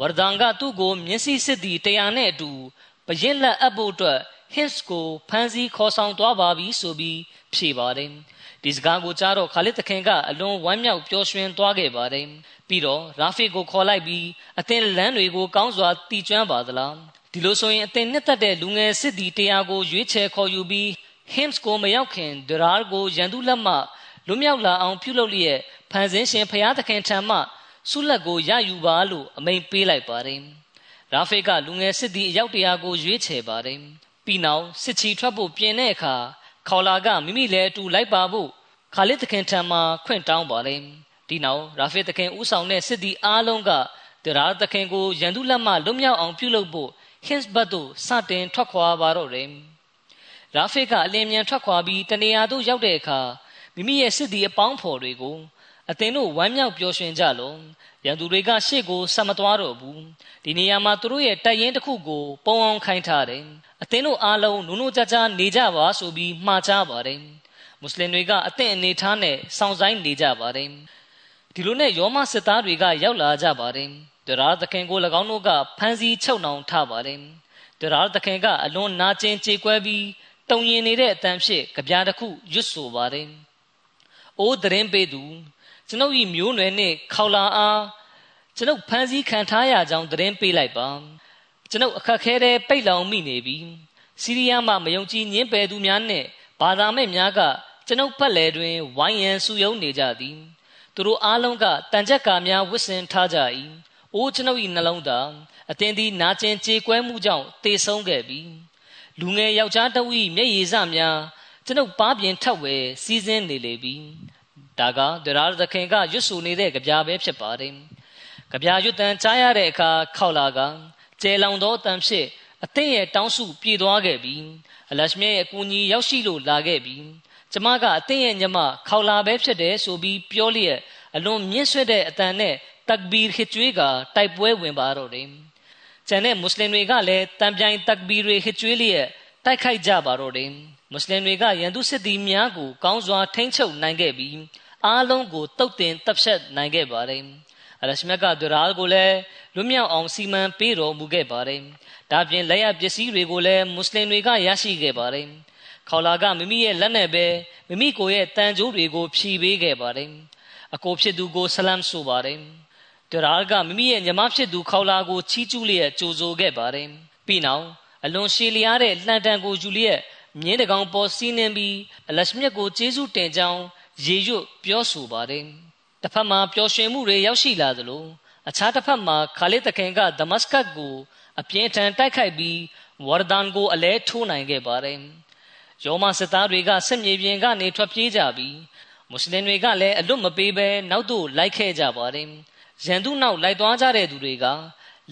ဝရဒန်ကသူ့ကိုမျက်စိစစ်သည်တရားနဲ့အတူပရင်လက်အပ်ဖို့အတွက် his ကိုဖမ်းဆီးခေါ်ဆောင်သွားပါပြီဆိုပြီးဖြေပါတယ်ဒီစကားကိုကြားတော့ခါလစ်တခင်ကအလွန်ဝမ်းမြောက်ပျော်ရွှင်သွားခဲ့ပါတယ်ပြီးတော့ရာဖီကိုခေါ်လိုက်ပြီးအသင်လမ်းတွေကိုကောင်းစွာတီကျွမ်းပါသလားဒီလိုဆိုရင်အသင်နှစ်သက်တဲ့လူငယ်စစ်သည်တရားကိုရွေးချယ်ခေါ်ယူပြီး hymns ကိုမရောက်ခင်ဒရာကိုရန်သူလက်မှလွမြောက်လာအောင်ပြုလုပ်လျက်ဖန်ဆင်းရှင်ဖျားသခင်ထံမှဆုလက်ကိုရယူပါလို့အမိန်ပေးလိုက်ပါတယ်ရာဖေကလူငယ်စစ်သည်အယောက်တရာကိုရွေးချယ်ပါတယ် ပြီးနောက်စစ်ချီထွက်ဖို့ပြင်တဲ့အခါခေါလာကမိမိလည်းအတူလိုက်ပါဖို့ခါလစ်သခင်ထံမှခွင့်တောင်းပါတယ်ဒီနောက်ရာဖေသခင်ဦးဆောင်တဲ့စစ်သည်အားလုံးကတရာသခင်ကိုရန်သူလက်မှလွတ်မြောက်အောင်ပြုလုပ်ဖို့ဟင်းစ်ဘတ်သို့စတင်ထွက်ခွာပါတော့တယ်ရာဖေကအလင်းမြန်ထွက်ခွာပြီးတနေရာသို့ရောက်တဲ့အခါမိမိရဲ့စစ်သည်အပေါင်းဖော်တွေကိုအသင်တို့ဝမ်းမြောက်ပျော်ရွှင်ကြလောရန်သူတွေကရှေ့ကိုဆက်မသွားတော့ဘူးဒီနေရာမှာသူတို့ရဲ့တိုက်ရင်တစ်ခုကိုပုံအောင်ခိုင်းထားတယ် အသင်တို့အားလုံးနုံနုံကြကြနေကြပါဆိုပြီးမှာချပါတယ်မွတ်စလင်တွေကအသင့်အနေထားနဲ့စောင့်ဆိုင်နေကြပါတယ်ဒီလိုနဲ့ယောမစစ်သားတွေကရောက်လာကြပါတယ်ဒရာသခင်ကို၎င်းတို့ကဖမ်းဆီးချုပ်နှောင်ထားပါတယ်ဒရာသခင်ကအလွန်နာကျင်ကြေကွဲပြီးတုံရင်နေတဲ့အတန်ဖြစ်ကြပြားတစ်ခုရွတ်ဆိုပါတယ်အိုးသတင်းပေးသူကျွန်ုပ်၏မျိုးနွယ်နှင့်ခေါလာအားကျွန်ုပ်ဖမ်းဆီးခံထားရကြောင်းသတင်းပေးလိုက်ပါ ကျွန်ုပ်အခက်ခဲတဲ့ပိတ်လောင်မိနေပြီစီးရီးယားမှာမယုံကြည်ညင်းပယ်သူများနဲ့ဘာသာမဲ့များကကျွန်ုပ်ဖက်လေတွင်ဝိုင်းရန်ဆူယုံနေကြသည်သူတို့အားလုံးကတန်ကြက်ကာများဝစ်စင်ထားကြ၏အိုးကျွန်ုပ်၏နှလုံးသားအသင်သည်နာကျင်ကြေကွဲမှုကြောင့်တေဆုံးခဲ့ပြီလူငယ်ယောက်ျားတဝိမျက်ရည်စများကျွန်ုပ်ပါပြင်ထက်ဝဲစီးစင်းနေလေပြီဒါကဒရာသခင်ကရွတ်ဆိုနေတဲ့ကြပြပဲဖြစ်ပါတယ်ကြပြရွတ်တန်ကြားရတဲ့အခါခောက်လာက ကျဲလောင်သောအတန်ဖြစ်အသင်ရဲ့တောင်းစုပြေသွားခဲ့ပြီအလရှမြရဲ့အကူအညီရောက်ရှိလို့လာခဲ့ပြီကျမကအသင်ရဲ့ညမခောက်လာပဲဖြစ်တယ်ဆိုပြီးပြောလျက်အလွန်မြင့်ဆွတ်တဲ့အတန်နဲ့တက်ဘီခကျွေးကတိုက်ပွဲဝင်ပါတော့တယ်ကျန်တဲ့မွတ်စလင်တွေကလည်းတံပြိုင်တက်ဘီတွေခကျွေးလျက်တိုက်ခိုက်ကြပါတော့တယ်မွတ်စလင်တွေကရန်သူစစ်သည်များကိုကောင်းစွာထိန်းချုပ်နိုင်ခဲ့ပြီးအားလုံးကိုတုတ်တင်တပ်ဖြတ်နိုင်ခဲ့ပါတယ် အလရှမြတ်ကဒရာကိုလည်းလွတ်မြောက်အောင်စီမံပေးတော်မူခဲ့ပါတယ်ဒါပြင်လက်ရပစ္စည်းတွေကိုလည်းမွတ်စလင်တွေကရရှိခဲ့ပါတယ်ခေါလာကမိမိရဲ့လက်နဲ့ပဲမိမိကိုယ်ရဲ့တန်ကြိုးတွေကိုဖြီးပေးခဲ့ပါတယ်အကိုဖြစ်သူကိုဆလမ်ဆိုပါတယ်ဒရာကမိမိရဲ့ညီမဖြစ်သူခေါလာကိုချီးကျူးလျက်ကြိုဆိုခဲ့ပါတယ်ပြီးနောက်အလွန်ရှည်လျားတဲ့လှန်တန်ကိုယူလျက်မြင်းတကောင်ပေါ်စီးနှင်းပြီးအလရှမြတ်ကိုကျေးဇူးတင်ကြောင်းရေရွတ်ပြောဆိုပါတယ် တစ်ဖက်မှာပျော်ရွှင်မှုတွေရောက်ရှိလာသလိုအခြားတစ်ဖက်မှာခါလစ်တခင်ကဒမတ်စကတ်ကိုအပြင်းထန်တိုက်ခိုက်ပြီးဝါရဒန်ကိုအလဲထိုးနိုင်ခဲ့ပါတယ်ယောမစစ်သားတွေကစစ်မြေပြင်ကနေထွက်ပြေးကြပြီးမွတ်စလင်တွေကလည်းအလွတ်မပေးဘဲနောက်သို့လိုက်ခဲ့ကြပါတယ်ရန်သူနောက်လိုက်သွားကြတဲ့သူတွေက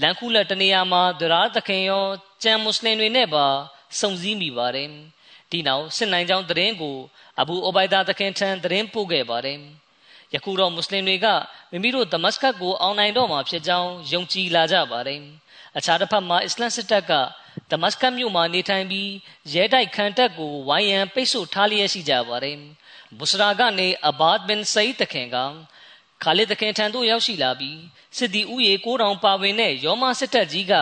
လန်ခုလက်တနေရာမှာဒရာသခင်ရောကျန်မွတ်စလင်တွေနဲ့ပါစုံစည်းမိပါတယ်ဒီနောက်စစ်နိုင်ကြောင်းတရင်ကိုအဘူအိုဘိုင်ဒါသခင်ထံတရင်ပို့ခဲ့ပါတယ် ယခုတော့မွတ်စလင်တွေကမိမိတို့ဒမတ်စကတ်ကိုအောင်နိုင်တော့မှာဖြစ်ကြောင်းယုံကြည်လာကြပါတယ်အခြားတစ်ဖက်မှာအစ္စလမ်စစ်တပ်ကဒမတ်စကတ်မြို့မှာနေထိုင်ပြီးရဲတိုက်ခံတပ်ကိုဝိုင်းရန်ပိတ်ဆို့ထားလျက်ရှိကြပါတယ်ဘုစရာကနေအဘာဒ်ဘင်ဆိတ်တခင်ကခါလစ်တခင်ထံသို့ရောက်ရှိလာပြီးစစ်တီဥယေ9000ပါဝင်တဲ့ယောမစစ်တပ်ကြီးက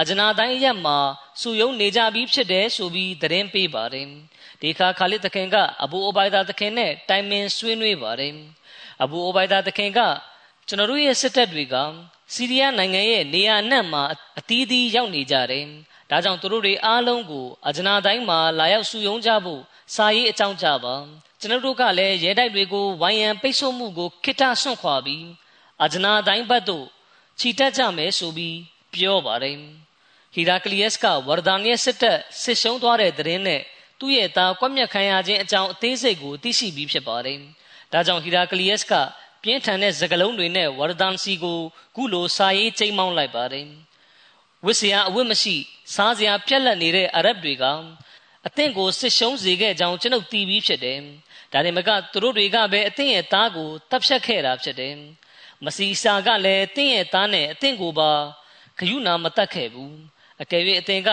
အဂျနာတိုင်းရက်မှာစုယုံနေကြပြီးဖြစ်တယ်ဆိုပြီးသတင်းပေးပါတယ်ဒီခါခါလစ်တခင်ကအဘူအိုဘိုင်ဒါတခင်နဲ့တိုင်ပင်ဆွေးနွေးပါတယ် အဘူအိုဘိုင်ဒါတခင်ကကျွန်တော်တို့ရဲ့စစ်တပ်တွေကစီးရီးယားနိုင်ငံရဲ့နေရာအနှံ့မှာအသီးသီးရောက်နေကြတယ်ဒါကြောင့်သူတို့တွေအားလုံးကိုအဂျနာတိုင်းမှာလာရောက်စုယုံကြဖို့စာရေးအကြောင်းကြပါကျွန်တော်တို့ကလည်းရဲတိုက်တွေကိုဝိုင်းရန်ပိတ်ဆို့မှုကိုခိတဆွန့်ခွာပြီးအဂျနာတိုင်းဘက်သို့ခြိတက်ကြမယ်ဆိုပြီးပြောပါတယ်ဟဟီရာကလီယက်စ်ကဝရဒန်ရဲ့စစ်တပ်ဆစ်ရှုံးသွားတဲ့သတင်းနဲ့သူ့ရဲ့သားကွက်မြက်ခံရခြင်းအကြောင်းအသေးစိတ်ကိုသိရှိပြီးဖြစ်ပါတယ်။ ဒါကြောင့်ဟီရာကလီယက်စ်ကပြင်းထန်တဲ့စကားလုံးတွေနဲ့ဝရဒန်စီကိုခုလိုစာရေးချိန်မောင်းလိုက်ပါတယ်။ဝစ်စရာအဝတ်မရှိ စားစရာပြက်လက်နေတဲ့အရဗ်တွေကအသင့်ကိုစစ်ရှုံးစေခဲ့ကြောင်းကျွန်ုပ်သိပြီးဖြစ်တယ်။ဒါနဲ့မကသူတို့တွေကပဲအသင့်ရဲ့သားကိုတပ်ဖြတ်ခဲ့တာဖြစ်တယ်။မစီစာကလည်းအသင့်ရဲ့သားနဲ့အသင့်ကိုပါဂယုနာမတတ်ခဲ့ဘူး။အကယ်၍အသင်က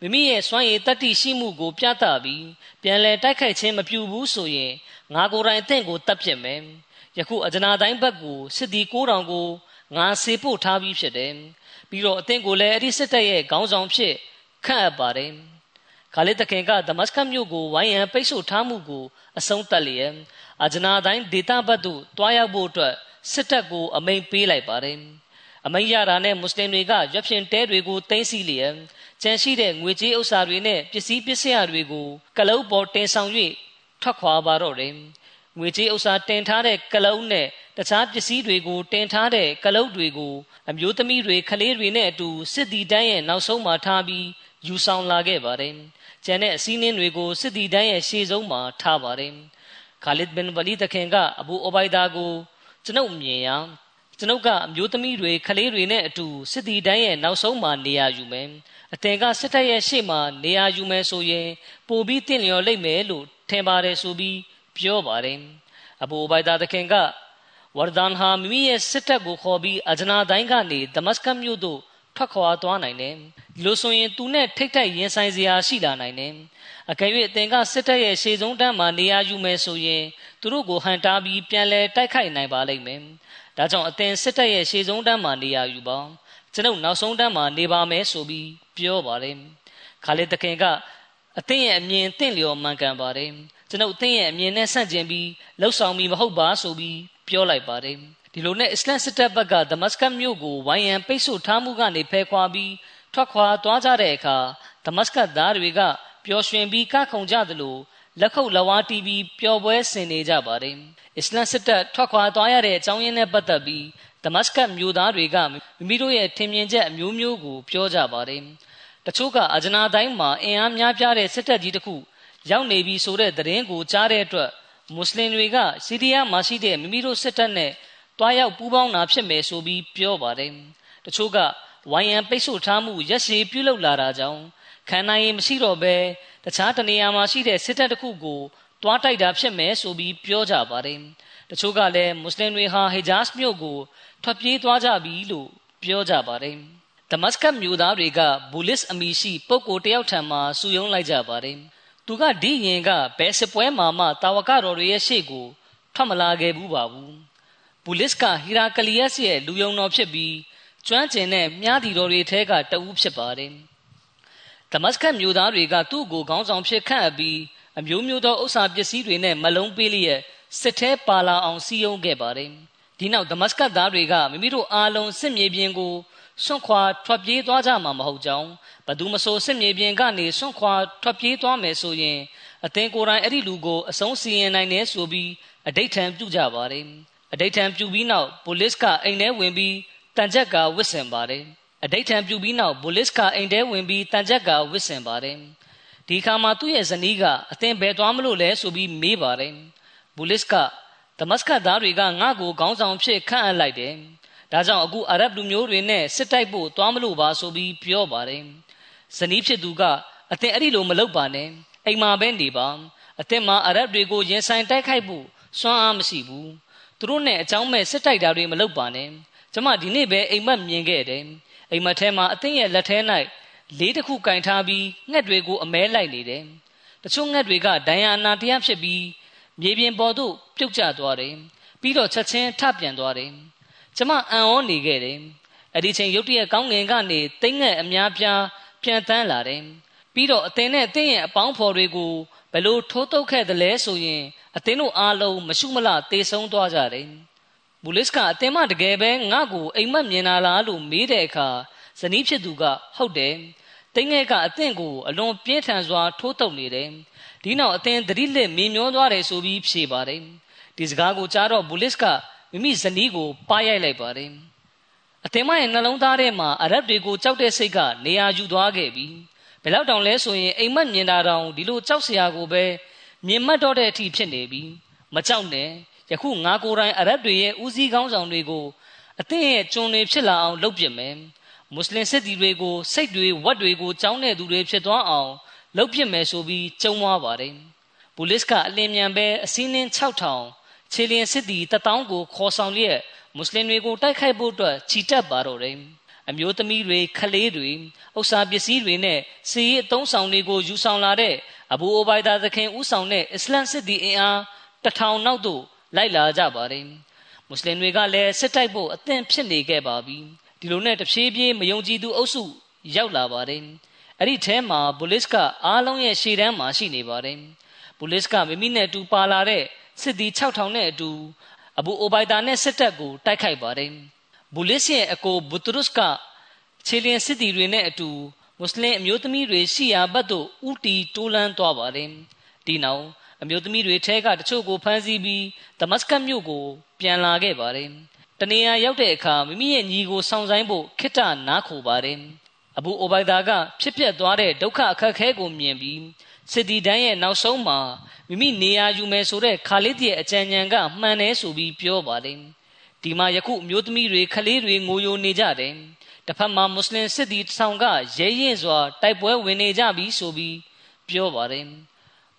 မိမိရဲ့စွမ်းရည်တတ္တိရှိမှုကိုပြသပြီးပြန်လည်တိုက်ခိုက်ခြင်းမပြုဘူးဆိုရင် ငါကိုယ်တိုင်အသင့်ကိုတပ်ပြစ်မယ်။ယခုအဂျနာတိုင်းဘက်ကိုစစ်သည်9000ကိုငါစေပို့ထားပြီးဖြစ်တယ်။ပြီးတော့အသင့်ကိုလည်းအဲ့ဒီစစ်တပ်ရဲ့ခေါင်းဆောင်ဖြစ်ခန့်အပ်ပါတယ်။ခါလစ်တခင်ကဒမတ်စကတ်မြို့ကိုဝိုင်းရန်ပိတ်ဆို့ထားမှုကိုအဆုံးသတ်လျက်အဂျနာတိုင်းဒေတာဘတ်သို့တွားရောက်ဖို့အတွက်စစ်တပ်ကိုအမိန်ပေးလိုက်ပါတယ်။အမိန်ရတာနဲ့မွတ်စလင်တွေကရွက်ဖြင့်တဲတွေကိုတင်းစီလျက်ကျန်ရှိတဲ့ငွေကြေးဥစ္စာတွေနဲ့ပစ္စည်းပစ္စယတွေကိုကလုတ်ပေါ်တင်ဆောင်၍ ထွက်ခွာပါတော့တယ်။ငွေကြေးဥစ္စာတင်ထားတဲ့ကလုတ်နဲ့တခြားပစ္စည်းတွေကိုတင်ထားတဲ့ကလုတ်တွေကိုအမျိုးသမီးတွေကလေးတွေနဲ့အတူစစ်တီတန်းရဲ့နောက်ဆုံးမှာထားပြီးယူဆောင်လာခဲ့ပါတယ်။ကျန်တဲ့အစည်းအဝေးတွေကိုစစ်တီတန်းရဲ့ရှေ့ဆုံးမှာထားပါတယ်ခါလစ်ဘင်ဝလီတခင်ကအဘူအိုဘိုင်ဒါကိုကျွန်ုပ်မြင်ရကျွန်ုပ်ကအမျိုးသမီးတွေခလေးတွေနဲ့အတူစစ်တီတန်းရဲ့နောက်ဆုံးမှာနေရာယူမယ် အတင်ကစစ်တပ်ရဲ့ရှေ့မှာနေရာယူမယ်ဆိုရင်ပိုပြီးတင့်လျော်လိမ့်မယ်လို့ထင်ပါတယ်ဆိုပြီးပြောပါတယ်အဘူအိုဘိုင်ဒါတခင်ကဝရဒန်ဟာမိမိရဲ့စစ်တပ်ကိုခေါ်ပြီးအဂျနာတိုင်းကနေဒမတ်စကတ်မြို့သို့ထွက်ခွာသွားနိုင်တယ်ဒီလိုဆိုရင်သူနဲ့ထိတ်ထိုက်ရင်ဆိုင်စရာရှိလာနိုင်တယ်အကယ်၍အသင်ကစစ်တပ်ရဲ့ရှေ့ဆုံးတန်းမှာနေရာယူမယ်ဆိုရင်သူတို့ကိုဟန်တားပြီးပြန်လဲတိုက်ခိုက်နိုင်ပါလိမ့်မယ်ဒါကြောင့်အသင်စစ်တပ်ရဲ့ရှေ့ဆုံးတန်းမှာနေရာယူပါ ကျွန်ုပ်နောက်ဆုံးတန်းမှာနေပါမယ်ဆိုပြီးပြောပါတယ်ခါလစ်တခင်ကအသင်ရဲ့အမြင်တင့်လျော်မှန်ကန်ပါတယ်ကျွန်ုပ်အသင်ရဲ့အမြင်နဲ့ဆန့်ကျင်ပြီးလှုပ်ဆောင်ပြီးမဟုတ်ပါဆိုပြီးပြောလိုက်ပါတယ်ဒီလိုနဲ့အစ္စလမ်စစ်တပ်ဘက်ကဒမတ်စကတ်မြို့ကိုဝိုင်းရန်ပိတ်ဆို့ထားမှုကနေဖယ်ခွာပြီးထွက်ခွာသွားကြတဲ့အခါဒမတ်စကတ်သားတွေကပျော်ရွှင်ပြီးကခုန်ကြသလိုလက်ခုပ်လဝါတီးပြီးပျော်ပွဲဆင်နေကြပါတယ်အစ္စလမ်စစ်တပ်ထွက်ခွာသွားရတဲ့အကြောင်းရင်းနဲ့ပတ်သက်ပြီး ဒမတ်စကတ်မြို့သားတွေကမိမိတို့ရဲ့ထင်မြင်ချက်အမျိုးမျိုးကိုပြောကြပါတယ်တချို့ကအဂျနာတိုင်းမှာအင်အားများပြားတဲ့စစ်တပ်ကြီးတစ်ခုရောက်နေပြီဆိုတဲ့သတင်းကိုကြားတဲ့အတွက်မွတ်စလင်တွေကစီးရီးယားမှာရှိတဲ့မိမိတို့စစ်တပ်နဲ့တွားရောက်ပူးပေါင်းတာဖြစ်မယ်ဆိုပြီးပြောပါတယ်။တချို့ကဝိုင်းရန်ပိတ်ဆို့ထားမှုရက်ရှည်ပြုလုပ်လာတာကြောင့်ခံနိုင်ရင်မရှိတော့ဘဲတခြားတနေရာမှာရှိတဲ့စစ်တပ်တစ်ခုကိုတွားတိုက်တာဖြစ်မယ်ဆိုပြီးပြောကြပါတယ်။ တချို့ကလည်းမွတ်စလင်တွေဟာဟီဂျာစ်မြို့ကိုထွက်ပြေးသွားကြပြီလို့ပြောကြပါတယ်။ဒမတ်စကတ်မြို့သားတွေကဘူလစ်အမီရှိပုဂ္ဂိုလ်တယောက်ထံမှစုယုံလိုက်ကြပါတယ်။သူကဒီရင်ကဘယ်စစ်ပွဲမှာမှတာဝကတော်တွေရဲ့ရှေ့ကိုထွက်မလာခဲ့ဘူးပါဘူးဘူလစ်ကဟီရာကလီယက်စ်ရဲ့လူယုံတော်ဖြစ်ပြီးကျွမ်းကျင်တဲ့မြားတီတော်တွေထဲကတဦးဖြစ်ပါတယ်။ဒမတ်စကတ်မြို့သားတွေကသူ့ကိုခေါင်းဆောင်ဖြစ်ခန့်အပ်ပြီးအမျိုးမျိုးသောဥစ္စာပစ္စည်းတွေနဲ့မလုံးပေးလျက် စစ်ထဲပါလာအောင်စီယုံခဲ့ပါတယ်။ဒီနောက်ဒမတ်စကတ်သားတွေကမိမိတို့အားလုံးစစ်မြေပြင်ကိုဆွန့်ခွာထွက်ပြေးသွားကြမှာမဟုတ်ကြောင်းဘသူမဆိုစစ်မြေပြင်ကနေဆွန့်ခွာထွက်ပြေးသွားမယ်ဆိုရင်အသင်ကိုယ်တိုင်အဲ့ဒီလူကိုအဆုံးစီရင်နိုင်တယ်ဆိုပြီးအဋိဋ္ဌံပြုကြပါတယ်။အဋိဌံပြုပြီးနောက်ပိုလစ်ကအိမ်ထဲဝင်ပြီးတန်ချက်ကဝစ်စင်ပါတယ်အဋိဌံပြုပြီးနောက်ပိုလစ်ကအိမ်ထဲဝင်ပြီးတန်ချက်ကဝစ်စင်ပါတယ်ဒီခါမှာသူ့ရဲ့ဇနီးကအသင်ဘယ်သွားမလို့လဲဆိုပြီးမေးပါတယ် ပိုလစ်ကဒမတ်စကတ်သားတွေကငါ့ကိုခေါင်းဆောင်ဖြစ်ခန့်အပ်လိုက်တယ်ဒါကြောင့်အခုအာရဗ်လူမျိုးတွေနဲ့စစ်တိုက်ဖို့သွားမလို့ပါဆိုပြီးပြောပါတယ်ဇနီးဖြစ်သူကအသင်အဲ့ဒီလိုမလုပ်ပါနဲ့အိမ်မှာပဲနေပါအသင်မှာအာရဗ်တွေကိုရင်ဆိုင်တိုက်ခိုက်ဖို့စွမ်းအားမရှိဘူးသူတို့နဲ့အကြောင်းမဲ့စစ်တိုက်တာတွေမလုပ်ပါနဲ့ကျမဒီနေ့ပဲအိမ်မက်မြင်ခဲ့တယ်အိမ်မက်ထဲမှာအသင်းရဲ့လက်ထဲ၌လေးတစ်ခုကင်ထားပြီးငှက်တွေကိုအမဲလိုက်နေတယ်တချို့ငှက်တွေကဒဏ်ရာအနာတရားဖြစ်ပြီး မြေပြင်ပေါ်သို့ပြုတ်ကျသွားတယ်ပြီးတော့ချက်ချင်းထပြန်သွားတယ်ကျမအံ့ဩနေခဲ့တယ်အဲ့ဒီချိန်ရုတ်တရက်ကောင်းငင်ကနေတိတ်ငှက်အများပြားပြန်တန်းလာတယ်ပြီးတော့အသင်နဲ့အသင်ရဲ့အပေါင်းဖော်တွေကိုဘယ်လိုထိုးတုပ်ခဲ့သလဲဆိုရင်အသင်တို့အားလုံးမရှုမလတေဆုံးသွားကြတယ်။ဘူလစ်ကအသင်မတကယ်ပဲငါ့ကိုအိမ်မက်မြင်လာလားလို့မေးတဲ့အခါဇနီးဖြစ်သူကဟုတ်တယ်။တိငယ်ကအသင်ကိုအလွန်ပြင်းထန်စွာထိုးတုပ်နေတယ်။ ဒီနောက်အသင်သတိလက်မြင်မျောသွားတယ်ဆိုပြီးဖြေပါတယ်။ဒီစကားကိုကြားတော့ဘူလစ်ကမိမိဇနီးကိုပါရိုက်လိုက်ပါတယ်။အသင်မရဲ့နှလုံးသားထဲမှာအရဗ်တွေကိုကြောက်တဲ့စိတ်ကနေရာယူသွားခဲ့ပြီဘယ်လောက်တောင်လဲဆိုရင်အိမ်မက်မြင်တာတောင်ဒီလိုကြောက်စရာကိုပဲမြင်မှတ်တော့တဲ့အထိဖြစ်နေပြီမကြောက်နဲ့ယခုငါကိုယ်တိုင်အရဗ်တွေရဲ့ဦးစီးကောင်းဆောင်တွေကိုအသင်ရဲ့ကျွန်တွေဖြစ်လာအောင်လုပ်ပြမယ်မွတ်စလင်စစ်သည်တွေကိုစိတ်တွေဝတ်တွေကိုကြောင်းတဲ့သူတွေဖြစ်သွားအောင် လုပ်ပြမယ်ဆိုပြီးကြုံသွားပါတယ်ဘူလစ်ကအလင်းမြန်ပဲအစင်းနှင်း6000ခြေလျင်စစ်သည်တထောင်ကိုခေါ်ဆောင်လျက်မွတ်စလင်တွေကိုတိုက်ခိုက်ဖို့အတွက်ချီတက်ပါတော့တယ်အမျိုးသမီးတွေခလေးတွေဥစ္စာပစ္စည်းတွေနဲ့စီးအသုံးဆောင်တွေကိုယူဆောင်လာတဲ့အဘူအိုဘိုင်ဒါသခင်ဦးဆောင်တဲ့အစ္စလမ်စစ်သည်အင်အားတထောင်နောက်သို့လိုက်လာကြပါတယ်မွတ်စလင်တွေကလည်းစစ်တိုက်ဖို့အသင့်ဖြစ်နေခဲ့ပါပြီဒီလိုနဲ့တဖြည်းဖြည်းမယုံကြည်သူအုပ်စုရောက်လာပါတယ် အဲ့ဒီထဲမှာဘူလစ်ကအားလုံးရဲ့ရှေ့တန်းမှာရှိနေပါတယ်ဘူလစ်ကမိမိနဲ့အတူပါလာတဲ့စစ်သည်6000နဲ့အတူအဘူအိုဘိုင်ဒါနဲ့စစ်တပ်ကိုတိုက်ခိုက်ပါတယ်ဘူလစ်ရဲ့အကိုဘူတရုစ်ကခြေလျင်စစ်သည်တွေနဲ့အတူမွတ်စလင်အမျိုးသမီးတွေရှိရာဘက်သို့ဥတီတိုးလန်းသွားပါတယ်ဒီနောက်အမျိုးသမီးတွေထဲကတချို့ကိုဖမ်းဆီးပြီးဒမတ်စကတ်မြို့ကို ပြန်လာခဲ့ပါတယ်တနေရာရောက်တဲ့အခါမိမိရဲ့ညီကိုစောင့်ဆိုင်ဖို့ခိတ္တနားခိုပါတယ် အဘူအိုဘိုင်ဒါကဖြစ်ပျက်သွားတဲ့ဒုက္ခအခက်ခဲကိုမြင်ပြီးစစ်တီတန်းရဲ့နောက်ဆုံးမှာမိမိနေရာယူမယ်ဆိုတဲ့ခါလစ်ရဲ့အကြံဉာဏ်ကမှန်တယ်ဆိုပြီးပြောပါတယ်ဒီမှာယခုအမျိုးသမီးတွေကလေးတွေငိုယိုနေကြတယ်တစ်ဖက်မှာမွတ်စလင်စစ်သည်ဆောင်ကရဲရင်စွာတိုက်ပွဲဝင်နေကြပြီဆိုပြီးပြောပါတယ်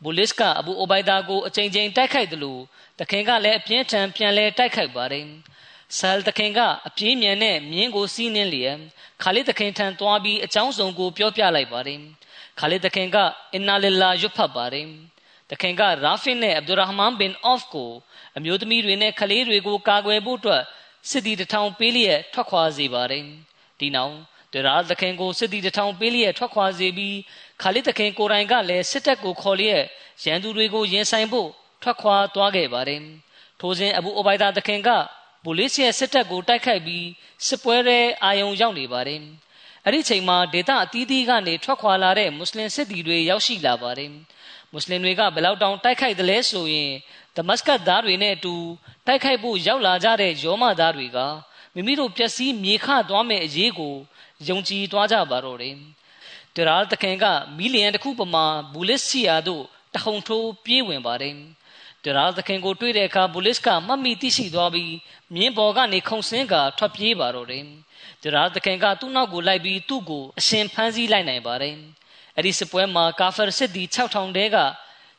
ဘူလစ်ကအဘူအိုဘိုင်ဒါကိုအချိန်ချင်းတိုက်ခိုက်တယ်လို့တခင်ကလည်းအပြင်းထန်ပြန်လဲတိုက်ခိုက်ပါတယ် ဆာလ်တခင်ကအပြေးမြန်နဲ့မြင်းကိုစီးနှင်းလျက်ခါလစ်တခင်ထံသွားပြီးအကြောင်းစုံကိုပြောပြလိုက်ပါတယ်ခါလစ်တခင်ကအင်နာလလာရွတ်ဖတ်ပါတယ်တခင်ကရာဖင်နဲ့အဗ်ဒူရဟမန်ဘင်အော့ဖ်ကိုအမျိုးသမီးတွေနဲ့ကလေးတွေကိုကာကွယ်ဖို့အတွက်စစ်သည်တထောင်ပေးလျက်ထွက်ခွာစေပါတယ်ဒီနောက်ဒရာသခင်ကိုစစ်သည်တထောင်ပေးလျက်ထွက်ခွာစေပြီးခါလစ်သခင်ကိုယ်တိုင်ကလည်းစစ်တပ်ကိုခေါ်လျက်ရန်သူတွေကိုရင်ဆိုင်ဖို့ထွက်ခွာသွားခဲ့ပါတယ်ထိုစဉ်အဘူအိုဘိုင်ဒါသခင်က ပိုလစ်ရဲ့စစ်တပ်ကိုတိုက်ခိုက်ပြီးစစ်ပွဲရဲအာယုံရောက်နေပါတယ်အဲ့ဒီချိန်မှာဒေတာအသီးသီးကနေထွက်ခွာလာတဲ့မွတ်စလင်စစ်သည်တွေရောက်ရှိလာပါတယ်မွတ်စလင်တွေကဘယ်လောက်တောင်တိုက်ခိုက်တယ်လဲဆိုရင်ဒမတ်စကတ်သားတွေနဲ့အတူတိုက်ခိုက်ဖို့ရောက်လာကြတဲ့ယောမသားတွေကမိမိတို့ပျက်စီးမြေခသွားမဲ့အရေးကိုယုံကြည်သွားကြပါတော့တယ်။တရာတခင်ကမီလီယံတစ်ခုပမာဘူလစ်စီယာတို့တဟုန်ထိုးပြေးဝင်ပါတယ်။ တရာသခင်ကိုတွေ့တဲ့အခါဘူလစ်ကမှတ်မိသိရှိသွားပြီးမြင်းပေါ်ကနေခုန်ဆင်းကထွက်ပြေးပါတော့တယ်။တရာသခင်ကသူ့နောက်ကိုလိုက်ပြီးသူ့ကိုအရှင်ဖမ်းဆီးလိုက်နိုင်ပါတယ်။အဲ့ဒီစစ်ပွဲမှာကာဖာစစ်သည်6000တဲက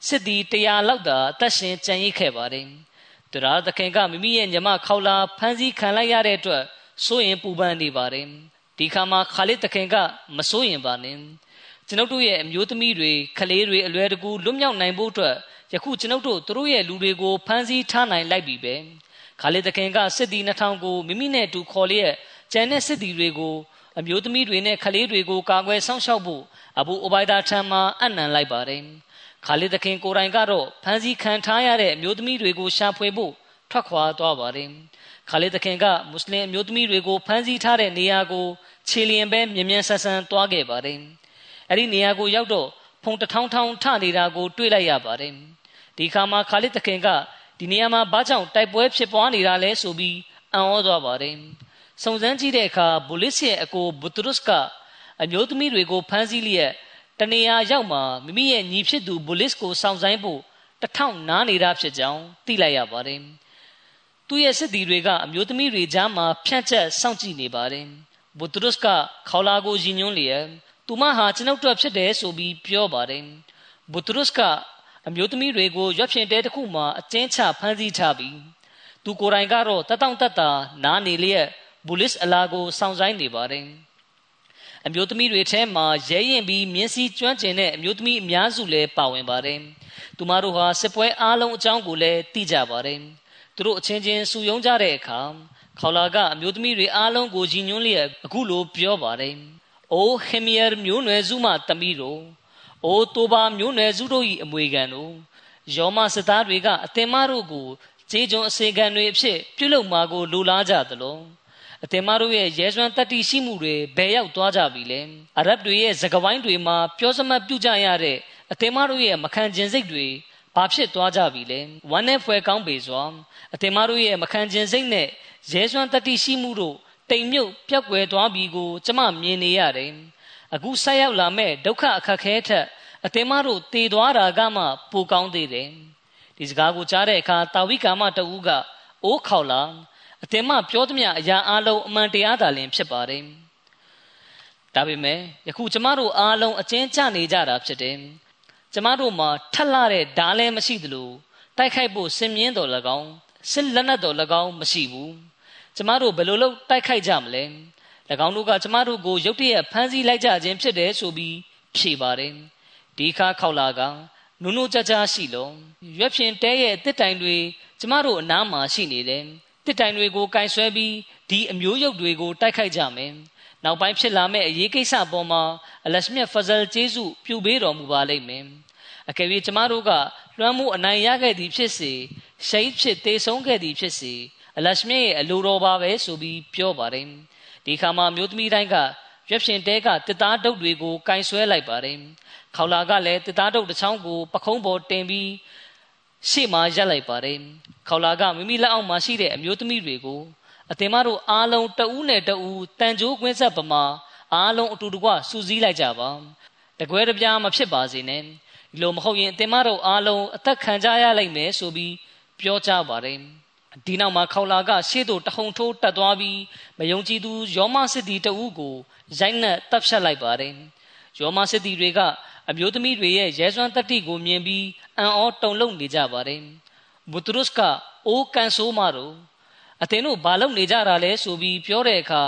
စစ်သည်100လောက်သာအသက်ရှင်ကြံ့ရိတ်ခဲ့ပါတယ်။တရာသခင်ကမိမိရဲ့ညမခေါလာဖမ်းဆီးခံလိုက်ရတဲ့အတွက်စိုးရင်ပူပန်နေပါတယ်။ဒီခါမှာခါလစ်သခင်ကမစိုးရင်ပါနဲ့။ကျွန်ုပ်တို့ရဲ့အမျိုးသမီးတွေခလေးတွေအလွယ်တကူလွတ်မြောက်နိုင်ဖို့အတွက် ယခုကျွန်ုပ်တို့တို့ရဲ့လူတွေကိုဖမ်းဆီးထားနိုင်လိုက်ပြီပဲ။ခါလစ်သခင်ကစစ်သည်2000ကိုမိမိနဲ့အတူခေါ်လျက်ကျန်တဲ့စစ်သည်တွေကိုအမျိုးသမီးတွေနဲ့ခလေးတွေကိုကာကွယ်စောင့်ရှောက်ဖို့အဘူအိုဘိုင်ဒါထံမှအနံလိုက်ပါတယ်။ခါလစ်သခင်ကိုယ်တိုင်ကတော့ဖမ်းဆီးခံထားရတဲ့အမျိုးသမီးတွေကိုရှာဖွေဖို့ထွက်ခွာသွားပါတယ်ခါလစ်သခင်ကမွတ်စလင်အမျိုးသမီးတွေကိုဖမ်းဆီးထားတဲ့နေရာကိုခြေလျင်ပဲမြ мян ဆန်ဆန်သွားခဲ့ပါတယ်အဲ့ဒီနေရာကိုရောက်တော့ဖုန်တထောင်းထောင်းထနေတာကိုတွေ့လိုက်ရပါတယ် ဒီခါမှာခါလစ်သခင်ကဒီနေရာမှာဘာကြောင့်တိုက်ပွဲဖြစ်ပွားနေတာလဲဆိုပြီးအံ့ဩသွားပါတယ်စုံစမ်းကြည့်တဲ့အခါဘူလစ်ရဲ့အကိုဘူတရုစ်ကအမျိုးသမီးတွေကိုဖမ်းဆီးလျက်တနေရာရောက်မှမိမိရဲ့ညီဖြစ်သူဘူလစ်ကိုစောင့်ဆိုင်ဖို့တထောင်နားနေတာဖြစ်ကြောင်းသိလိုက်ရပါတယ်။သူ့ရဲ့စစ်သည်တွေကအမျိုးသမီးတွေကြားမှာဖြန့်ချက်စောင့်ကြည့်နေပါတယ်။ဘူတရုစ်ကခေါလာကိုရည်ညွှန်းလျက်သူမဟာကျွန်ုပ်တို့ဖြစ်တယ်ဆိုပြီးပြောပါတယ်။ဘူတရုစ်က အမျိုးသမီးတွေကိုရွက်ဖြင့်တဲတစ်ခုမှာအကျဉ်းချဖမ်းဆီးထားပြီးသူကိုယ်တိုင်ကတော့တတောင့်တတနားနေလျက်ဘူလစ်အလာကိုစောင့်ဆိုင်နေပါတယ်။အမျိုးသမီးတွေထဲမှာရဲရင်ပြီးမြင်းစည်းကျွမ်းကျင်တဲ့အမျိုးသမီးအများစုလည်းပါဝင်ပါတယ်။သူမတို့ဟာစစ်ပွဲအားလုံးအကြောင်းကိုလည်းသိကြပါတယ်။သူတို့အချင်းချင်းစုယုံကြတဲ့အခါခေါလာကအမျိုးသမီးတွေအားလုံးကိုကြီးညွှန်းလျက်အခုလိုပြောပါတယ်။အိုဟေမီယာမျိုးနွယ်စုမှတမီးတို့ အိုတိုဘာမျိုးနွယ်စုတို့၏အမွေခံတို့ယောမစစ်သားတွေကအသင်မတို့ကိုခြေကြုံအစေခံတွေအဖြစ်ပြုလုပ်မှာကိုလူလားကြသလိုအသင်မတို့ရဲ့ရဲစွမ်းတတိရှိမှုတွေဘယ်ရောက်သွားကြပြီလဲအရဗ်တွေရဲ့စကပိုင်းတွေမှာပြောစမှတ်ပြုကြရတဲ့အသင်မတို့ရဲ့မခံကျင်စိတ်တွေဘာဖြစ်သွားကြပြီလဲဝမ်းနဲ့ဖွယ်ကောင်းပေစွာအသင်မတို့ရဲ့မခံကျင်စိတ်နဲ့ရဲစွမ်းတတိရှိမှုတို့ဘတိမ်မြုပ်ပျောက်ကွယ်သွားပြီကို ကျမမြင်နေရတယ် အခုဆက်ရောက်လာမဲ့ဒုက္ခအခက်ခဲထက်အသင်မတို့တည်သွားတာကမှပိုကောင်းသေးတယ်ဒီစကားကိုကြားတဲ့အခါတာဝိကာမတဦးကအိုးခေါလာအသင်မပြောသမျှအရာအလုံးအမှန်တရားသာလင်ဖြစ်ပါတယ်ဒါပေမဲ့ယခုကျမတို့အားလုံးအကျဉ်းချနေကြတာဖြစ်တယ်ကျမတို့မှာထက်လာတဲ့ဓာလည်းမရှိသလိုတိုက်ခိုက်ဖို့စင်မြင့်တော်၎င်းစစ်လက်နက်တော်၎င်းမရှိဘူးကျမတို့ဘယ်လိုလုပ်တိုက်ခိုက်ကြမလဲ၎ င်းတို့ကကျမတို့ကိုရုတ်တရက်ဖမ်းဆီးလိုက်ကြခြင်းဖြစ်တယ်ဆိုပြီးဖြေပါတယ်ဒီခါခောက်လာကနုံနုံကြကြရှိလုံးရွက်ဖြင်တဲရဲ့တစ်တိုင်တွေကျမတို့အနားမှာရှိနေတယ်တစ်တိုင်တွေကိုကင်ဆွဲပြီးဒီအမျိုးရုပ်တွေကိုတိုက်ခိုက်ကြမယ်နောက်ပိုင်းဖြစ်လာမယ့်အရေးကိစ္စပေါ်မှာအလရှမြတ်ဖဇလ်ကျေးဇူးပြုပေးတော်မူပါလိမ့်မယ်အကယ်၍ကျမတို့ကလွှမ်းမိုးအနိုင်ရခဲ့သည်ဖြစ်စေရှိတ်ဖြစ်တေဆုံးခဲ့သည်ဖြစ်စေအလရှမြတ်ရဲ့အလိုတော်ပါပဲဆိုပြီးပြောပါတယ် ဒီခါမှာမျိုးသမီးတိုင်းကရွက်ရှင်တဲကတစ်သားဒုတ်တွေကိုကင်ဆွဲလိုက်ပါတယ်ခေါလာကလည်းတစ်သားဒုတ်တစ်ချောင်းကိုပခုံးပေါ်တင်ပြီးရှေ့မှာရပ်လိုက်ပါတယ်ခေါလာကမိမိလက်အောက်မှာရှိတဲ့အမျိုးသမီးတွေကိုအတင်မတို့အားလုံးတဦးနဲ့တဦးတန်ကြိုးကွင်းဆက်ပမာအားလုံးအတူတကွစူးစီးလိုက်ကြပါတကွဲတပြားမဖြစ်ပါစေနဲ့ဒီလိုမဟုတ်ရင်အတင်မတို့အားလုံးအသက်ခံကြရလိမ့်မယ်ဆိုပြီးပြောကြပါတယ် ဒီနောက်မှာခေါလာကရှေ့သို့တဟုန်ထိုးတက်သွားပြီးမယုံကြည်သူယောမစစ်တီတဦးကိုရိုက်နှက်တပ်ဖြတ်လိုက်ပါတယ်ယောမစစ်တီတွေကအမျိုးသမီးတွေရဲ့ရဲစွမ်းတတိကိုမြင်ပြီးအံ့ဩတုန်လှုပ်နေကြပါတယ်ဘုတရုစ်ကအိုးကန်ဆိုးမတို့အသင်တို့ဘာလုပ်နေကြတာလဲဆိုပြီးပြောတဲ့အခါ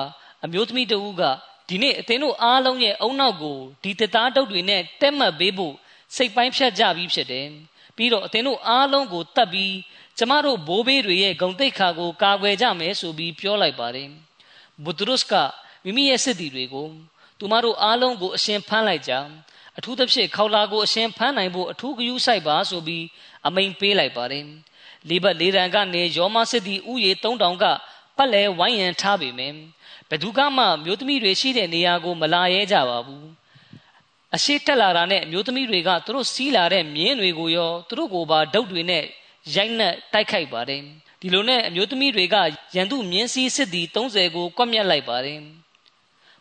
အမျိုးသမီးတဦးကဒီနေ့အသင်တို့အားလုံးရဲ့အုံနောက်ကိုဒီတသားတုပ်တွေနဲ့တက်မှတ်ပေးဖို့စိတ်ပိုင်းဖြတ်ကြပြီးဖြစ်တယ်ပြီးတော့အသင်တို့အားလုံးကိုတတ်ပြီး ကျမတို့ဘိုးဘေးတွေရဲ့ဂုံတိတ်ခါကိုကာကွယ်ကြမယ်ဆိုပြီးပြောလိုက်ပါတယ်ဘုဒ္ဓရုစ်ကမိမိရဲ့စစ်တီတွေကိုသူမတို့အားလုံးကိုအရှင်ဖမ်းလိုက်ကြအထူးသဖြင့်ခေါလာကိုအရှင်ဖမ်းနိုင်ဖို့အထူးဂရုစိုက်ပါဆိုပြီးအမိန်ပေးလိုက်ပါတယ်လေးဘက်လေးရန်ကနေယောမစစ်တီဥယေ3000ကပတ်လဲဝိုင်းရန်ထားပေမယ်ဘယ်သူကမှမျိုးသမီးတွေရှိတဲ့နေရာကိုမလာရဲကြပါဘူးအရှိတက်လာတာနဲ့မျိုးသမီးတွေကသူတို့စီးလာတဲ့မြင်းတွေကိုရောသူတို့ကိုပါဒုတ်တွေနဲ့ ရိုက်နှက်တိုက်ခိုက်ပါတယ်ဒီလိုနဲ့အမျိုးသမီးတွေကရန်သူမြင်းစည်းစစ်တီ30ကိုကွက်မြက်လိုက်ပါတယ်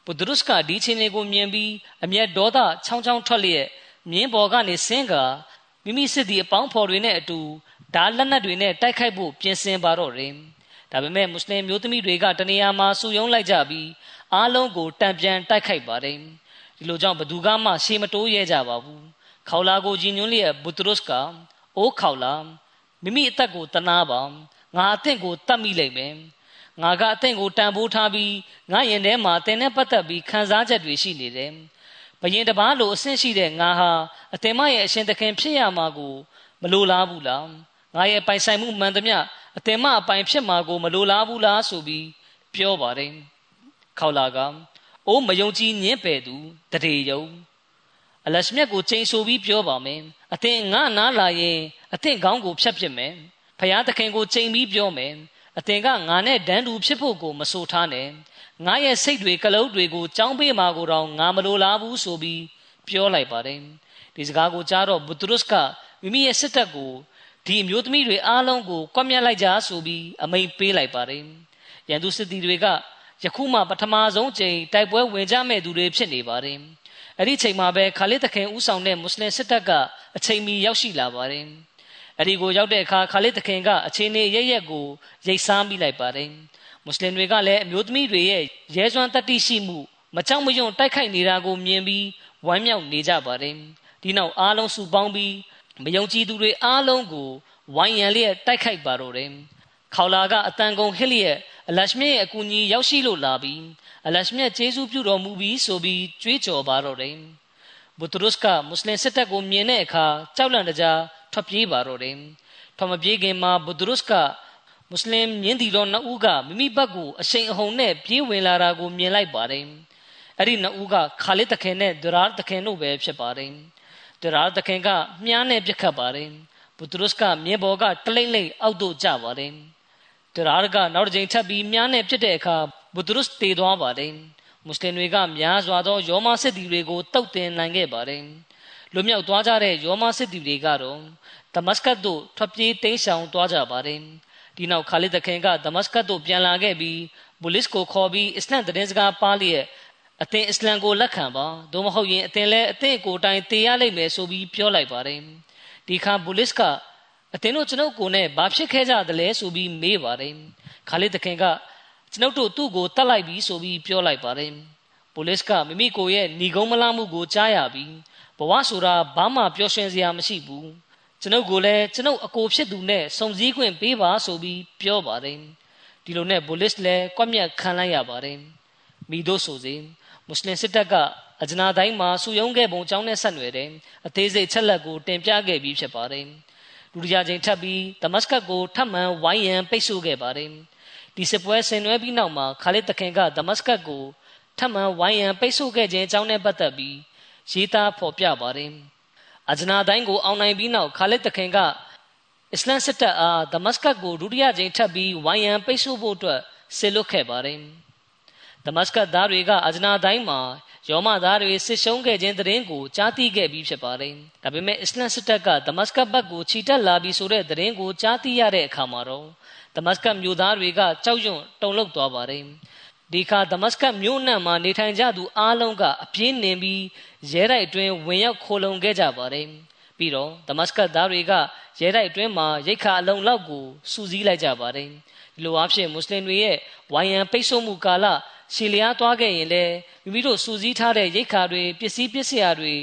ဘုဒ္ဓရုစ်ကဒီချင်းလေးကိုမြင်ပြီးအမျက်ဒေါသချောင်းချောင်းထွက်လျက်မြင်းပေါ်ကနေဆင်းကမိမိစစ်တီအပေါင်းဖော်တွေနဲ့အတူဓာလက်နက်တွေနဲ့တိုက်ခိုက်ဖို့ပြင်ဆင်ပါတော့တယ်ဒါပေမဲ့မွတ်စလင်မျိုးသမီးတွေကတနေရာမှာစုယုံလိုက်ကြပြီးအားလုံးကိုတံပြန်တိုက်ခိုက်ပါတယ်ဒီလိုကြောင့်ဘသူကမှရှေမတိုးရဲကြပါဘူးခေါလာကိုကြီးညွန်းလျက်ဘုတရုစ်ကအိုးခေါလာ မိမိအသက်ကိုတနာပါငါအသင့်ကိုတတ်မိလိမ့်မယ်ငါကအသင့်ကိုတန်ဖိုးထားပြီးငါရင်ထဲမှာတင်နဲ့ပတ်သက်ပြီးခံစားချက်တွေရှိနေတယ်ဘယင်တပားလိုအဆင့်ရှိတဲ့ငါဟာအတင်မရဲ့အရှင်သခင်ဖြစ်ရမှာကိုမလိုလားဘူးလားငါရဲ့ပိုင်ဆိုင်မှုမှန်သမျှအတင်မအပိုင်ဖြစ်မှာကိုမလိုလားဘူးလားဆိုပြီးပြောပါတယ်ခေါလာကအိုးမယုံကြည်ညင်းပယ်သူတရေယုံအလရှမြတ်ကိုချိန်ဆိုပြီးပြောပါမယ် အသင်ငါနားလာရင်အသင်ခေါင်းကိုဖြတ်ပစ်မယ်ဖယားသခင်ကိုချိန်ပြီးပြောမယ်အသင်ကငါနဲ့ဒန်းတူဖြစ်ဖို့ကိုမဆိုထားနဲ့ငါရဲ့စိတ်တွေကလုံးတွေကိုကြောင်းပေးမှာကိုတော့ငါမလိုလားဘူးဆိုပြီးပြောလိုက်ပါတယ်ဒီစကားကိုကြားတော့ဘုဒ္ဓရုစ်ကမိမိရဲ့စစ်တပ်ကိုဒီအမျိုးသမီးတွေအားလုံးကိုကွပ်မျက်လိုက်ကြဆိုပြီးအမိန်ပေးလိုက်ပါတယ်ရန်သူစစ်သည်တွေကယခုမှပထမဆုံးချိန်တိုက်ပွဲဝင်ကြမဲ့သူတွေဖြစ်နေပါတယ် အဲ့ဒီချိန်မှာပဲခါလစ်သခင်ဦးဆောင်တဲ့မွတ်စလင်စစ်တပ်ကအချိန်မီရောက်ရှိလာပါတယ်အဲ့ဒီကိုရောက်တဲ့အခါခါလစ်သခင်ကအချိန်နေရရက်ကိုရိတ်စားမိလိုက်ပါတယ်မွတ်စလင်တွေကလည်းအမျိုးသမီးတွေရဲ့ရဲစွမ်းတတိရှိမှုမကြောက်မရွံ့တိုက်ခိုက်နေတာကိုမြင်ပြီးဝမ်းမြောက်နေကြပါတယ်ဒီနောက်အားလုံးစုပေါင်းပြီးမယုံကြည်သူတွေအားလုံးကိုဝိုင်းရန်လျက်တိုက်ခိုက်ပါတော့တယ်ခေါလာကအတန်ကုန်ဟစ်လျက်အလရှမြရဲ့အကူအညီရောက်ရှိလို့လာပြီး အလရှမြကျေးဇူးပြုတော်မူပြီးဆိုပြီးကြွေးကြော်ပါတော့တယ်ဘုတရုစ်ကမွတ်စလင်စစ်တပ်ကိုမြင်တဲ့အခါကြောက်လန့်တကြားထွက်ပြေးပါတော့တယ်ထွမပြေးခင်မှာဘုဒ္ဓရုစ်ကမွတ်စလင်မြင်းတီတော်နှစ်ဦးကမိမိဘက်ကိုအရှိန်အဟုန်နဲ့ပြေးဝင်လာတာကိုမြင်လိုက်ပါတယ်အဲ့ဒီနှစ်ဦးကခါလစ်တခင်နဲ့ဒရာတခင်တို့ပဲဖြစ်ပါတယ်ဒရာတခင်ကမြားနဲ့ပြစ်ခတ်ပါတယ်ဘုဒ္ဓရုစ်ကမြင်းပေါ်ကတလိမ့်လိမ့်အောက်သို့ကျပါတယ်ဒရာကနောက်တစ်ကြိမ်ထပ်ပြီးမြားနဲ့ပြစ်တဲ့အခါ ဘုဒ္ဓရုစ်တေသွားပါတယ်မွတ်စလင်တွေကများစွာသောယောမစစ်တီတွေကိုတုတ်တင်နိုင်ခဲ့ပါတယ်လွမြောက်သွားကြတဲ့ယောမစစ်တီတွေကတော့ဒမတ်စကတ်သို့ထွက်ပြေးတိမ်းရှောင်သွားကြပါတယ်ဒီနောက်ခါလစ်သခင်ကဒမတ်စကတ်သို့ပြန်လာခဲ့ပြီးဘူလစ်ကိုခေါ်ပြီးအစ္စလမ်သတင်းစကားပါလျက်အသင်အစ္စလမ်ကိုလက်ခံပါသို့မဟုတ်ရင်အသင်လည်းအသင်ကိုယ်တိုင်တည်ရလိမ့်မယ်ဆိုပြီးပြောလိုက်ပါတယ်ဒီခါဘူလစ်ကအသင်တို့ကျွန်ုပ်ကိုနဲ့ဘာဖြစ်ခဲ့ကြသလဲဆိုပြီးမေးပါတယ်ခါလစ်တခင်က ကျွန်ုပ်တို့သူ့ကိုတတ်လိုက်ပြီဆိုပြီးပြောလိုက်ပါတယ်ပိုလစ်ကမိမိကိုရဲ့ညီကုန်းမလားမှုကိုကြားရပြီးဘဝဆိုတာဘာမှပျော်ရွှင်စရာမရှိဘူးကျွန်ုပ်ကိုလည်းကျွန်ုပ်အကိုဖြစ်သူနဲ့စုံစည်းခွင့်ပေးပါဆိုပြီးပြောပါတယ်ဒီလိုနဲ့ပိုလစ်လည်းကွက်မြက်ခံလိုက်ရပါတယ်မိတို့ဆိုစဉ်မွတ်စလင်စစ်တပ်ကအဂျနာတိုင်းမှာစုယုံခဲ့ပုံကြောင်းနဲ့ဆက်နွယ်တယ်အသေးစိတ်ချက်လက်ကိုတင်ပြခဲ့ပြီးဖြစ်ပါတယ်ဒုတိယကြိမ်ထပ်ပြီးဒမတ်စကတ်ကိုထပ်မံဝိုင်းရန်ပိတ်ဆို့ခဲ့ပါတယ် ဒီစစ်ပွဲဆင်နွှဲပြီးနောက်မှာခါလစ်တခင်ကဒမတ်စကတ်ကိုထပ်မံဝိုင်းရန်ပိတ်ဆို့ခဲ့ခြင်းအကြောင်းနဲ့ပတ်သက်ပြီးရေးသားဖော်ပြပါတယ်အဂျနာတိုင်းကိုအောင်နိုင်ပြီးနောက်ခါလစ်တခင်ကအစ္စလမ်စစ်တပ်အားဒမတ်စကတ်ကိုဒုတိယကြိမ်ထပ်ပြီးဝိုင်းရန်ပိတ်ဆို့ဖို့အတွက်ဆစ်လွတ်ခဲ့ပါတယ်ဒမတ်စကတ်သားတွေကအဂျနာတိုင်းမှာယောမသားတွေစစ်ရှုံးခဲ့ခြင်းတရင်ကိုကြားသိခဲ့ပြီးဖြစ်ပါတယ်။ဒါပေမဲ့အစ္စလမ်စစ်တပ်ကဒမတ်စကတ်ဘက်ကိုခြိတက်လာပြီးဆိုတဲ့တရင်ကိုကြားသိရတဲ့အခါမှာတော့ ဒမတ်စကတ်မြို့သားတွေကကြောက်ရွံ့တုန်လှုပ်သွားပါတယ်။ဒီခါဒမတ်စကတ်မြို့နှံမှာနေထိုင်ကြသူအားလုံးကအပြင်းနေပြီးရဲတိုက်အတွင်းဝင်ရောက်ခိုလုံခဲ့ကြပါတယ်။ပြီးတော့ဒမတ်စကတ်သားတွေကရဲတိုက်အတွင်းမှာရိတ်ခါအလုံးလောက်ကိုစူးစီးလိုက်ကြပါတယ်။ဒီလိုအဖြစ်မွတ်စလင်တွေရဲ့ဝိုင်ယံပိတ်ဆို့မှုကာလရှည်လျားသွားခဲ့ရင်လည်းမိမိတို့စူးစီးထားတဲ့ရိတ်ခါတွေပစ္စည်းပစ္စယတွေ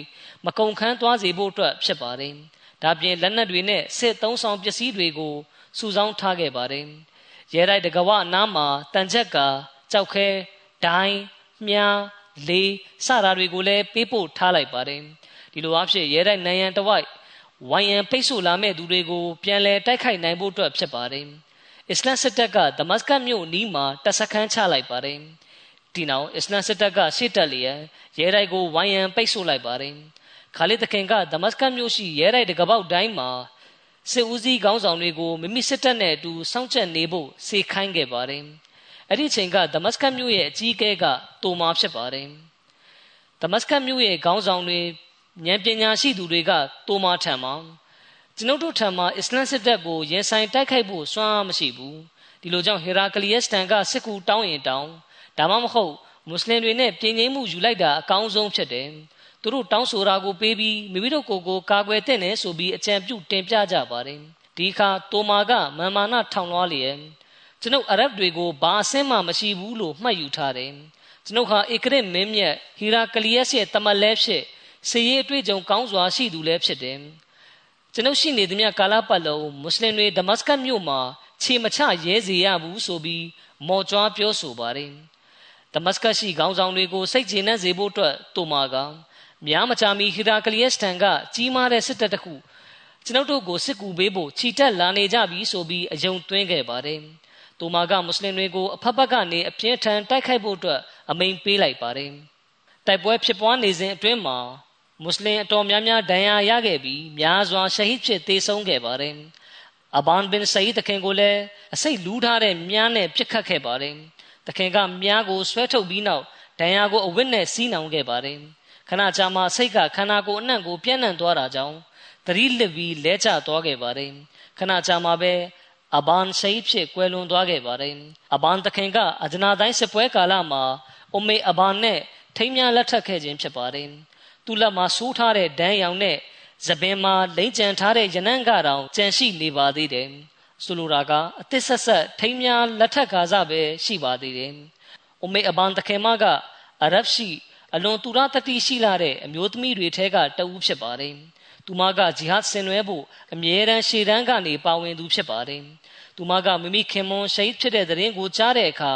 မကုန်ခန်းသွားစေဖို့အတွက်ဖြစ်ပါတယ်။ဒါပြင်လက်နက်တွေနဲ့စစ်သုံးဆောင်ပစ္စည်းတွေကို စုဆောင်းထားခဲ့ပါတယ်။ရဲတိုက်တကဝအနားမှာတန်ချက်ကကြောက်ခဲဒိုင်းမြားလေးစတာတွေကိုလည်းပေးပို့ထားလိုက်ပါတယ်။ဒီလိုအဖြစ်ရဲတိုက်နိုင်ရန်တဝိုက်ဝိုင်ယံဖိတ်ဆို့လာမဲ့သူတွေကိုပြန်လည်တိုက်ခိုက်နိုင်ဖို့အတွက်ဖြစ်ပါတယ်။အစ္စလမ်စစ်တပ်ကဒမတ်စကတ်မြို့နီးမှာတပ်စခန်းချလိုက်ပါတယ်။ဒီနောက်အစ္စလမ်စစ်တပ်ကရှေ့တက်လျက်ရဲတိုက်ကိုဝိုင်းရန်ပိတ်ဆို့လိုက်ပါတယ်ခါလစ်တခင်ကဒမတ်စကတ်မြို့ရှိရဲတိုက်တကပေါက်တိုင်းမှာ စစ်ဦးစီးခေါင်းဆောင်တွေကိုမိမိစစ်တပ်နဲ့အတူစောင့်ကြပ်နေဖို့စေခိုင်းခဲ့ပါတယ်အဲ့ဒီချိန်ကဒမတ်စကတ်မြို့ရဲ့အကြီးအကဲကတိုမာဖြစ်ပါတယ်ဒမတ်စကတ်မြို့ရဲ့ခေါင်းဆောင်တွေဉာဏ်ပညာရှိသူတွေကတိုမာထံမှာကျွန်ုပ်တို့ထံမှာအစ္စလမ်စစ်တပ်ကိုရင်ဆိုင်တိုက်ခိုက်ဖို့စွမ်းအားမရှိဘူးဒီလိုကြောင့်ဟေရာကလီယက်စတန်ကစစ်ကူတောင်းရင်တောင်းဒါမှမဟုတ်မွတ်စလင်တွေနဲ့ပြည်ငြိမ်းမှုယူလိုက်တာအကောင်းဆုံးဖြစ်တယ်။ သူတို့တောင်းဆိုတာကိုပေးပြီးမိမိတို့ကိုယ်ကိုကာကွယ်တဲ့နယ်ဆိုပြီးအကြံပြုတင်ပြကြပါတယ်။ဒီအခါတိုမာကမာမာနထောင်လွှားလျက်ကျွန်ုပ်အရဗ်တွေကိုဘာအဆင်းမှမရှိဘူးလို့မှတ်ယူထားတယ်။ကျွန်ုပ်ဟာဧကရစ်မင်းမြတ်ဟီရာကလီယက်ရဲ့တမန်လဲဖြစ်စီရေးအတွေ့အကြုံကောင်းစွာရှိသူလည်းဖြစ်တယ်။ကျွန်ုပ်ရှိနေသမျှကာလပတ်လုံးမွတ်စလင်တွေဒမတ်စကတ်မြို့မှာခြေမချရဲစေရဘူးဆိုပြီးမော်ကြွားပြောဆိုပါတယ်။ဒမတ်စကတ်ရှိခေါင်းဆောင်တွေကိုစိတ်ကျေနပ်စေဖို့အတွက်တိုမာက များမချမီဟီရာကလီယက်စတန်ကကြီးမားတဲ့စစ်တပ်တစ်ခုကျွန်ုပ်တို့ကိုစစ်ကူပေးဖို့ခြိတက်လာနေကြပြီဆိုပြီးအယုံသွင်းခဲ့ပါတယ်။တိုမာကမွတ်စလင်တွေကိုအဖက်ဖက်ကနေအပြင်းထန်တိုက်ခိုက်ဖို့အတွက်အမိန်ပေးလိုက်ပါတယ်။တိုက်ပွဲဖြစ်ပွားနေစဉ်အတွင်းမှာမွတ်စလင်အတော်များများဒဏ်ရာရခဲ့ပြီးများစွာရှဟစ်ဖြစ်သေဆုံးခဲ့ပါတယ်။အဘန်ဘင်ဆာအီတခင်ကိုလည်းအစိတ်လူးထားတဲ့မြားနဲ့ပြစ်ခတ်ခဲ့ပါတယ်။တခင်ကမြားကိုဆွဲထုတ်ပြီးနောက်ဒဏ်ရာကိုအဝတ်နဲ့စီးနှောင်ခဲ့ပါတယ် ခဏကြာမှစိတ်ကခန္ဓာကိုယ်အနှံ့ကိုပြန့်နှံ့သွားတာကြောင့်သတိလစ်ပြီးလဲကျသွားခဲ့ပါတယ်ခဏကြာမှပဲအဘန်ရှိဖြစ်ကွယ်လွန်သွားခဲ့ပါတယ်အဘန်တခင်ကအဂျနာတိုင်းစစ်ပွဲကာလမှာအုမေအဘန်နဲ့ထိမ်းမြလက်ထပ်ခဲ့ခြင်းဖြစ်ပါတယ်သူလက်မှာဆိုးထားတဲ့ဒန်းရောင်နဲ့သပင်မှာလိမ့်ကြံထားတဲ့ရနံ့ကတောင်ကြံရှိနေပါသေးတယ်ဆိုလိုတာကအသစ်ဆက်ဆက်ထိမ်းများလက်ထက်ကားစပဲရှိပါသေးတယ်။အိုမေအဘန်တခင်မကအရဗ်ရှိ အလွန်တူရတတိရှိလာတဲ့အမျိုးသမီးတွေထဲကတဦးဖြစ်ပါတယ်။သူမကဂျီဟတ်ဆင်နွှဲဖို့အမြဲတမ်းရှေ့တန်းကနေပါဝင်သူဖြစ်ပါတယ်။သူမကမိမိခင်မွန်းရှိတ်ဖြစ်တဲ့တဲ့ရင်ကိုကြားတဲ့အခါ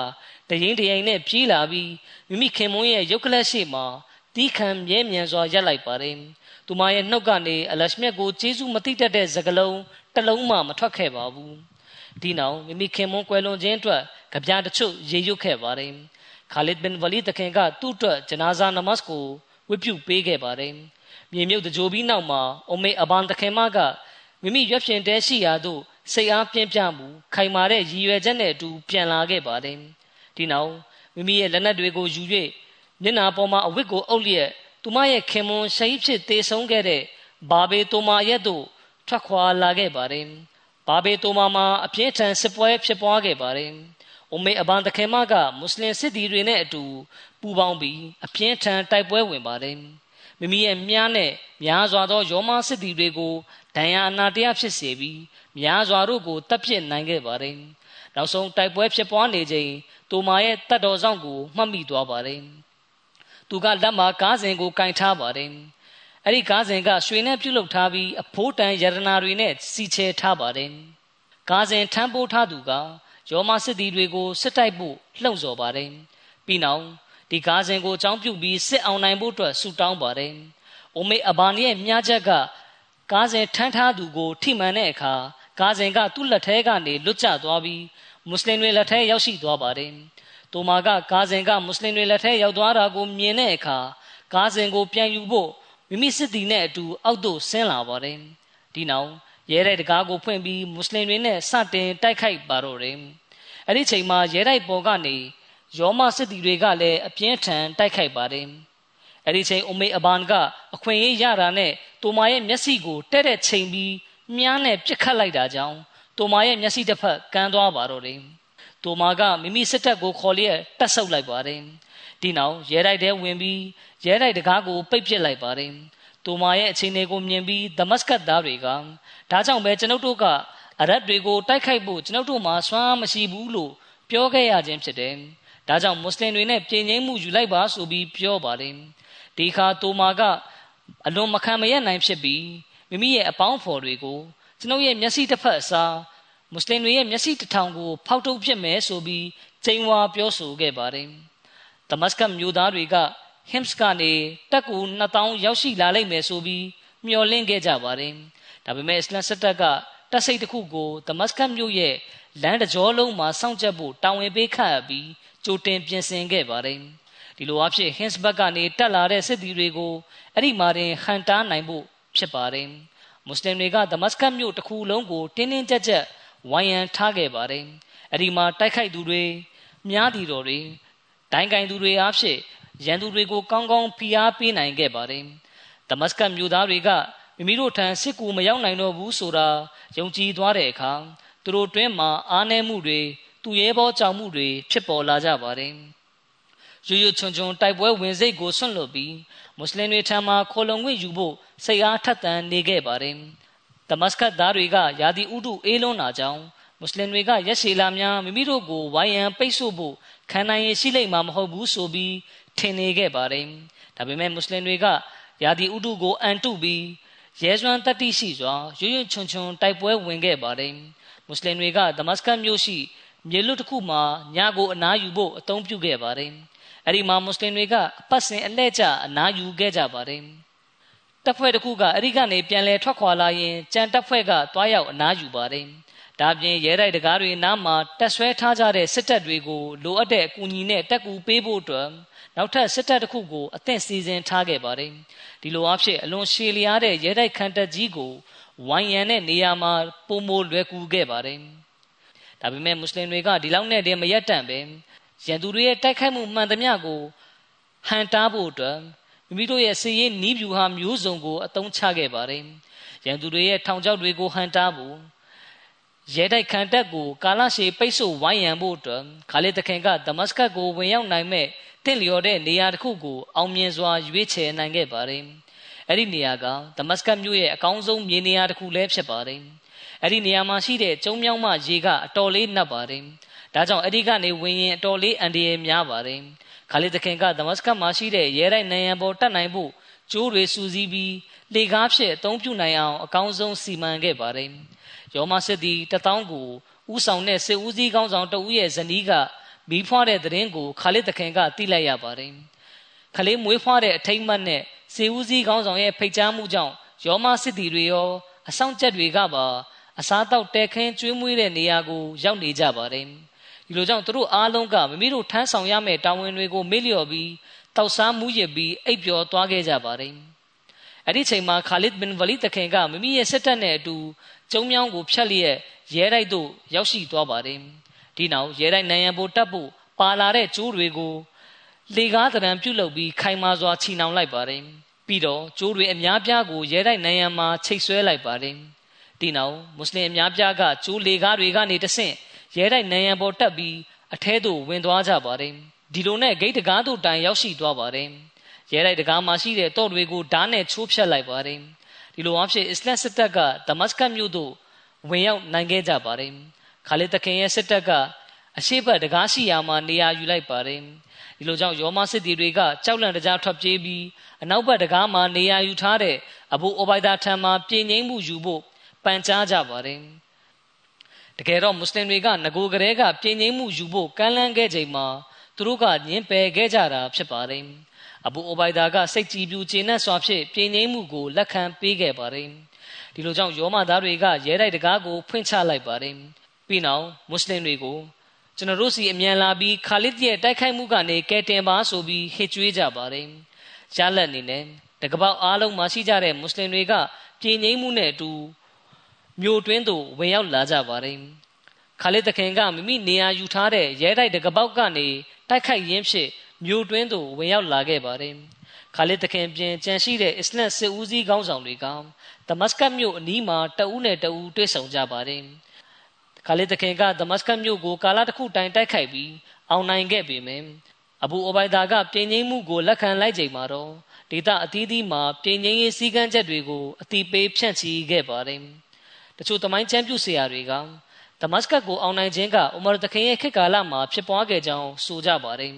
တရင်တရင်နဲ့ပြေးလာပြီးမိမိခင်မွန်းရဲ့ရုပ်ကလပ်ရှိမှာတီးခံမြဲမြံစွာရက်လိုက်ပါတယ်။သူမရဲ့နှုတ်ကနေအလရှမြတ်ကိုကျေးဇူးမသိတတ်တဲ့စကလုံးတလုံးမှမထွက်ခဲ့ပါဘူးဒီနောက်မိမိခင်မွန်းကွယ်လွန်ခြင်းအတွက်ကြပြတချို့ရေရွတ်ခဲ့ပါတယ် ခါလစ်ဘင်ဝလီတခင်ကသူ့အတွက်ဂျနာဇာနမတ်ကိုဝတ်ပြုပေးခဲ့ပါတယ်မြေမြုပ်တကြိုပြီးနောက်မှာအမေအဘန်တခင်မကမိမိရွက်ဖြင်တဲရှိရာသို့စိတ်အားပြင်းပြမှုခိုင်မာတဲ့ရည်ရွယ်ချက်နဲ့အတူပြန်လာခဲ့ပါတယ်ဒီနောက်မိမိရဲ့လက်နက်တွေကိုယူ၍မျက်နာပေါ်မှာအဝတ်ကိုအုပ်လျက်သူမရဲ့ခင်မွန်းရှိဖြစ်သေဆုံးခဲ့တဲ့ဘာဘေတိုမာရဲ့သို့ထွက်ခွာလာခဲ့ပါတယ်။ဘာဘေတိုမာမှာအပြင်းထန်စစ်ပွဲဖြစ်ပွားခဲ့ပါတယ်။ အိုမေအဘန်တခင်မကမွတ်စလင်စစ်သည်တွေနဲ့အတူပူးပေါင်းပြီးအပြင်းထန်တိုက်ပွဲဝင်ပါတယ်မိမိရဲ့မြားနဲ့များစွာသောယောမစစ်သည်တွေကိုဒဏ်ရာအနာတရားဖြစ်စေပြီးများစွာတို့ကိုတပ်ပစ်နိုင်ခဲ့ပါတယ်နောက်ဆုံးတိုက်ပွဲဖြစ်ပွားနေချိန်တူမာရဲ့တတ်တော်ဆောင်ကိုမှတ်မိသွားပါတယ်သူကလက်မှာကားစဉ်ကိုကင်ထားပါတယ်အဲ့ဒီကားစဉ်ကရွှေနဲ့ပြုတ်လုထားပြီးအဖိုးတန်ယရနာတွေနဲ့စီချဲထားပါတယ်ကားစဉ်ထမ်းပိုးထားသူက ယောမစစ်သည်တွေကိုစစ်တိုက်ဖို့လှုံ့ဆော်ပါတယ်ပြီးနောက်ဒီကားစဉ်ကိုအကြောင်းပြုပြီးစစ်အောင်နိုင်ဖို့အတွက်ဆူတောင်းပါတယ်အိုမေအဘာနီရဲ့မြားချက်ကကားစဉ်ထမ်းထားသူကို ထိမှန်တဲ့အခါကားစဉ်ကသူ့လက်ထဲကနေလွတ်ကျသွားပြီးမွတ်စလင်တွေလက်ထဲရောက်ရှိသွားပါတယ်။တိုမာကကားစဉ်ကမွတ်စလင်တွေလက်ထဲရောက်သွားတာကိုမြင်တဲ့အခါကားစဉ်ကိုပြန်ယူဖို့မိမိစစ်သည်နဲ့အတူအောက်သို့ဆင်းလာပါတယ်။ဒီနောက်ရဲတိုက်တကားကိုဖွင့်ပြီးမွတ်စလင်တွေနဲ့စတင်တိုက်ခိုက်ပါတော့တယ်။ အဲ့ဒီချိန်မှာရဲတိုက်ပေါ်ကနေယောမစစ်သည်တွေကလည်းအပြင်းထန်တိုက်ခိုက်ပါတယ်။အဲ့ဒီချိန်အိုမေအဘန်ကအခွင့်အရေးရတာနဲ့တိုမာရဲ့မျက်စိကိုတဲ့တဲ့ချိန်ပြီးမြားနဲ့ပြစ်ခတ်လိုက်တာကြောင့်တိုမာရဲ့မျက်စိတစ်ဖက်ကန်းသွားပါတော့တယ်။တိုမာကမိမိစစ်တပ်ကိုခေါ်လျက်တက်ဆုပ်လိုက်ပါတယ်။ဒီနောက်ရဲတိုက်ထဲဝင်ပြီးရဲတိုက်တကားကိုပိတ်ပစ်လိုက်ပါတယ်။တိုမာရဲ့အခြေအနေကိုမြင်ပြီးဒမတ်စကတ်သားတွေကဒါကြောင့်ပဲကျွန်ုပ်တို့က အရက်တွေကိုတိုက်ခိုက်ဖို့ကျွန်ုပ်တို့မှာစွမ်းမရှိဘူးလို့ပြောခဲ့ရခြင်းဖြစ်တယ်။ဒါကြောင့်မွတ်စလင်တွေနဲ့ပြည်ငိမ့်မှုယူလိုက်ပါဆိုပြီးပြောပါတယ်။ဒီခါတိုမာကအလွန်မခံမရနိုင်ဖြစ်ပြီးမိမိရဲ့အပေါင်းဖော်တွေကိုကျွန်ုပ်ရဲ့မျက်စိတစ်ဖက်အစားမွတ်စလင်တွေရဲ့မျက်စိတစ်ထောင်ကို ဖောက်ထုတ်ဖြစ်မယ်ဆိုပြီးချိန်ဝါပြောဆိုခဲ့ပါတယ်။ဒမတ်စကတ်မြို့သားတွေကဟင်စ်ကနေတက်ကူ2000ရောက်ရှိလာလိမ့်မယ်ဆိုပြီးမျှော်လင့်ခဲ့ကြပါတယ်။ဒါပေမဲ့အစ္စလမ်စစ်တပ်က တပ်စိတ်တစ်ခုကိုဒမတ်စကတ်မြို့ရဲ့လမ်းတကြောလုံးမှာစောင့်ကြပ်ဖို့တာဝန်ပေးခန့်ပြီးကြိုတင်ပြင်ဆင်ခဲ့ပါတယ်။ဒီလိုအဖြစ်ဟင်စ်ဘတ်ကနေတက်လာတဲ့စစ်သည်တွေကိုအဲ့ဒီမှာတင်ဟန်တားနိုင်ဖို့ဖြစ်ပါတယ်။မွတ်စလင်တွေကဒမတ်စကတ်မြို့တစ်ခုလုံးကိုတင်းတင်းကြပ်ကြပ်ဝိုင်းရန်ထားခဲ့ပါတယ်။အဲဒီမှာတိုက်ခိုက်သူတွေမြားတီတော်တွေဒိုင်းကင်သူတွေအားဖြင့်ရန်သူတွေကိုကောင်းကောင်းဖိအားပေးနိုင်ခဲ့ပါတယ်။ဒမတ်စကတ်မြို့သားတွေက မိမိတို့ထံစစ်ကူမရောက်နိုင်တော့ဘူးဆိုတာယုံကြည်သွားတဲ့အခါသူတို့တွင်းမှာအားနည်းမှုတွေသူရဲဘောကြောင်မှုတွေဖြစ်ပေါ်လာကြပါတယ်။ရွရွချွန်ချွန်တိုက်ပွဲဝင်စိတ်ကိုဆွန့်လွတ်ပြီးမွတ်စလင်တွေထံမှခိုလုံခွင့်ယူဖို့စိတ်အားထက်သန်နေခဲ့ပါတယ်။ဒမတ်စကတ်သားတွေကယာဒီဥဒုအေးလွန်းတာကြောင့်မွတ်စလင်တွေကရက်ရှည်လာများမိမိတို့ကိုဝိုင်းရန်ပိတ်ဆို့ဖို့ခံနိုင်ရရှိလိမ့်မှာမဟုတ်ဘူးဆိုပြီးထင်နေခဲ့ပါတယ်။ဒါပေမဲ့မွတ်စလင်တွေကယာဒီဥဒုကိုအန်တုပြီး ရဲစွမ်းတတိရှိစွာရွရွချွန်ချွန်တိုက်ပွဲဝင်ခဲ့ပါတယ်။မွတ်စလင်တွေကဒမတ်စကတ်မြို့ရှိမြေလွတ်တစ်ခုမှာညကိုအနားယူဖို့အသုံးပြုခဲ့ပါတယ်။အဲ့ဒီမှာမွတ်စလင်တွေကအပတ်စဉ်အလှည့်ကျအနားယူခဲ့ကြပါတယ်တပ်ဖွဲ့တစ်ခုကအဲ့ဒီကနေပြန်လဲထွက်ခွာလာရင်ကြံတပ်ဖွဲ့ကတွားရောက်အနားယူပါတယ်ဒါပြင်ရဲတိုက်တကားတွေနားမှာတက်ဆွဲထားကြတဲ့စစ်တပ်တွေကိုလိုအပ်တဲ့အကူအညီနဲ့တက်ကူပေးဖို့အတွက် နောက်ထပ်စစ်တပ်တစ်ခုကိုအသင့်စီစဉ်ထားခဲ့ပါတယ်ဒီလိုအဖြစ်အလွန်ရှည်လျားတဲ့ရဲတိုက်ခံတပ်ကြီးကိုဝိုင်းရန်တဲ့နေရာမှာပုံမိုလွယ်ကူခဲ့ပါတယ်ဒါပေမဲ့မွတ်စလင်တွေကဒီလောက်နဲ့တည်းမရက်တန့်ပဲရန်သူတွေရဲ့တိုက်ခိုက်မှုမှန်သမျှကိုဟန်တားဖို့အတွက်မိမိတို့ရဲ့စီရင်နီးဗျူဟာမျိုးစုံကိုအသုံးချခဲ့ပါတယ်။ရန်သူတွေရဲ့ထောင်ချောက်တွေကိုဟန်တားဖို့ရဲတိုက်ခံတပ်ကိုကာလရှည်ပိတ်ဆို့ဝိုင်းရံဖို့အတွက်ခါလစ်တခင်ကဒမတ်စကတ်ကိုဝင်ရောက်နိုင်မဲ့ တင့်လျော်တဲ့နေရာတစ်ခုကိုအောင်မြင်စွာရွေးချယ်နိုင်ခဲ့ပါတယ်။အဲ့ဒီနေရာကဒမတ်စကတ်မြို့ရဲ့အကောင်းဆုံးမြေနေရာတစ်ခုလည်းဖြစ်ပါတယ်။အဲ့ဒီနေရာမှာရှိတဲ့ကျုံမြောင်းမရေကအတော်လေးနှက်ပါတယ်။ဒါကြောင့်အဲ့ဒီကနေဝင်ရင်အတော်လေးအန်ဒီရများပါတယ်ခါလီသခင်ကဒမတ်စကတ်မှာရှိတဲ့ရဲတိုက်နိုင်ရန်ပေါ်တတ်နိုင်ဖို့ကျိုးတွေစူးစီးပြီးလေကားဖြင့်အသုံးပြုနိုင်အောင်အကောင်းဆုံးစီမံခဲ့ပါတယ်ယောမစစ်သည်တထောင်ကိုဥဆောင်တဲ့စစ်ဦးစီးကောင်းဆောင်တဦးရဲ့ဇနီးက မိဖွားတဲ့သတင်းကိုခါလစ်သခင်ကသိလိုက်ရပါတယ်ခလေးမွေးဖွားတဲ့အထိမ့်မှတ်နဲ့စေဦးစီးကောင်းဆောင်ရဲ့ဖိတ်ကြားမှုကြောင့်ယောမစစ်သည်တွေရောအဆောင်ကျက်တွေကပါအစားတောက်တဲခင်းကျွေးမွေးတဲ့နေရာကိုရောက်နေကြပါတယ်။ဒီလိုကြောင့်သူတို့အားလုံးကမမိတို့ထမ်းဆောင်ရမယ့်တာဝန်တွေကိုမေ့လျော့ပြီးတောက်စားမှုရစ်ပြီးအိပ်ပျော်သွားခဲ့ကြပါတယ်အဲ့ဒီချိန်မှာခါလစ်ဘင်ဝလီတခင်ကမိမိရဲ့စစ်တပ်နဲ့အတူကျုံမြောင်းကိုဖျက်လျက်ရဲတိုက်သို့ရောက်ရှိသွားပါတယ် ဒီနောက်ရဲတိုက်နိုင်ရန်ဖို့တပ်ဖို့ပါလာတဲ့ကျိုးတွေကိုလေကားတရံပြုတ်လုပ်ပြီးခိုင်မာစွာချီနှောင်လိုက်ပါတယ်ပြီးတော့ကျိုးတွေအများပြားကိုရဲတိုက်နိုင်ရန်မှာချိတ်ဆွဲလိုက်ပါတယ်ဒီနောက်မွတ်စလင်အများပြားကကျိုးလေကားတွေကနေတဆင့်ရဲတိုက်နိုင်ရန်ပေါ်တက်ပြီးအထဲသို့ဝင်သွားကြပါတယ်ဒီလိုနဲ့ဂိတ်တကားသို့တိုင်ရောက်ရှိသွားပါတယ်ရဲလိုက်တကားမှာရှိတဲ့တော့တွေကိုဓာတ်နဲ့ချိုးဖျက်လိုက်ပါတယ်ဒီလိုအဖြစ်အစ္စလမ်စစ်တပ်ကဒမတ်စကတ်မြို့သို့ဝင်ရောက်နိုင်ခဲ့ကြပါတယ် ခါလီတခင်ရဲ့စစ်တပ်ကအရှိတ်တကားရှိရာမှာနေရာယူလိုက်ပါတယ်ဒီလိုကြောင့်ယောမစစ်တီတွေကကြောက်လန့်တကြားထွက်ပြေးပြီးအနောက်ဘက်တကားမှာနေရာယူထားတဲ့အဘူအိုဘိုင်ဒါထံမှပြည်ငိမ့်မှုယူဖို့ပန်ကြားကြပါတယ်တကယ်တော့မွတ်စလင်တွေကငကိုကလေးကပြည်ငိမ့်မှုယူဖို့ကမ်းလှမ်းခဲ့ချိန်မှာသူတို့ကညှင်းပယ်ခဲ့ကြတာဖြစ်ပါတယ်အဘူအိုဘိုင်ဒါကစိတ်ကြည်ပြူကျေနပ်စွာဖြင့်ပြည်ငိမ့်မှုကိုလက်ခံပေးခဲ့ပါတယ်ဒီလိုကြောင့်ယောမသားတွေကရဲတိုက်တကားကိုဖွင့်ချလိုက်ပါတယ် ပြီးနောက်မွတ်စလင်တွေကိုကျွန်တော်တို့စီအမြန်လာပြီးခါလစ်ရဲ့တိုက်ခိုက်မှုကနေကဲတင်ပါဆိုပြီးဟစ်ကြွေးကြပါတယ်ရလက်အနေနဲ့တကပောက်အားလုံးမှာရှိကြတဲ့မွတ်စလင်တွေကပြည်ငိမ့်မှုနဲ့အတူမြို့တွင်းသို့ဝင်ရောက်လာကြပါတယ်ခါလစ်တခင်ကမိမိနေရာယူထားတဲ့ရဲတိုက်တကပောက်ကနေတိုက်ခိုက်ရင်းဖြင့်မြို့တွင်းသို့ဝင်ရောက်လာခဲ့ပါတယ်ခါလစ်တခင်ပြင်ကြံရှိတဲ့အစ္စလမ်စစ်ဦးစီးခေါင်းဆောင်တွေကဒမတ်စကတ်မြို့အနီးမှာတအူးနဲ့တအူးတွေ့ဆုံကြပါတယ် ခါလစ်တခင်ကဒမတ်စကတ်မြို့ကိုကာလတစ်ခုတိုင်တိုက်ခိုက်ပြီးအောင်နိုင်ခဲ့ပေမယ့်အဘူအိုဘိုင်ဒါကပြည်ငိမ့်မှုကိုလက်ခံလိုက်ချိန်မှာတော့ဒေသအသီးသီးမှာပြည်ငိမ့်ရေးစည်းကမ်းချက်တွေကိုအတိပေးဖြန့်ချီခဲ့ပါတယ်။တချို့တမိုင်းချမ်းပြုဆရာတွေကဒမတ်စကတ်ကိုအောင်နိုင်ခြင်းကဥမာတခင်ရဲ့ခေတ်ကာလမှာဖြစ်ပွားခဲ့ကြောင်းဆိုကြပါတယ်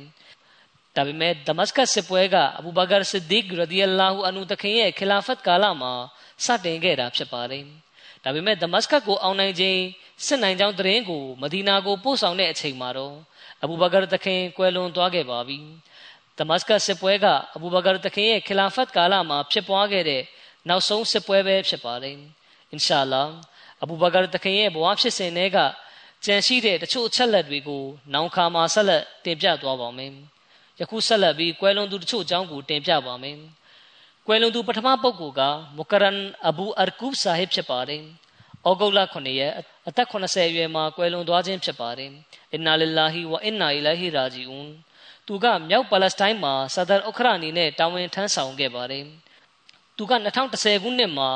။ဒါပေမဲ့ဒမတ်စကတ်စစ်ပွဲကအဘူဘကာဆစ်ဒီကရဒီအလာဟူအန်ဟူတခင်ရဲ့ခီလာဖတ်ကာလမှာစတင်ခဲ့တာဖြစ်ပါတယ်။ဒါပေမဲ့ဒမတ်စကတ်ကိုအောင်နိုင်ခြင်း စစ်နိုင်ကြောင်းတရင်ကိုမဒီနာကိုပို့ဆောင်တဲ့အချိန်မှာတော့အဘူဘကာတခင်ကွယ်လွန်သွားခဲ့ပါပြီ။ဒမတ်စကတ်စစ်ပွဲကအဘူဘကာတခင်ရဲ့ခီလာဖတ်ကာလမှာဖြစ်ပွားခဲ့တဲ့နောက်ဆုံးစစ်ပွဲပဲဖြစ်ပါတယ်။အင်ရှာလာအဘူဘကာတခင်ရဲ့ဘဝဖြစ်စဉ်တွေကကြံရှိတဲ့တချို့အချက်လက်တွေကိုနောင်ခါမှာဆက်လက်တင်ပြသွားပါမယ်။ယခုဆက်လက်ပြီးကွယ်လွန်သူတချို့အကြောင်းကိုတင်ပြပါမယ်။ကွယ်လွန်သူပထမပုဂ္ဂိုလ်ကမုကရန်အဘူအာကူဘ်ဆာဟစ်ဖြစ်ပါတယ်။ ဩဂုတ်လ9ရက်အသက်80အရွယ်မှာကွယ်လွန်သွားခြင်းဖြစ်ပါတယ်။အင်နာလ illah ဝအင်နာအီလာဟီရာဂျီအွန်သူကမြောက်ပါလက်စတိုင်းမှာဆာဒါဥခရအနေနဲ့တာဝန်ထမ်းဆောင်ခဲ့ပါတယ်။သူက2010ခုနှစ်မှာ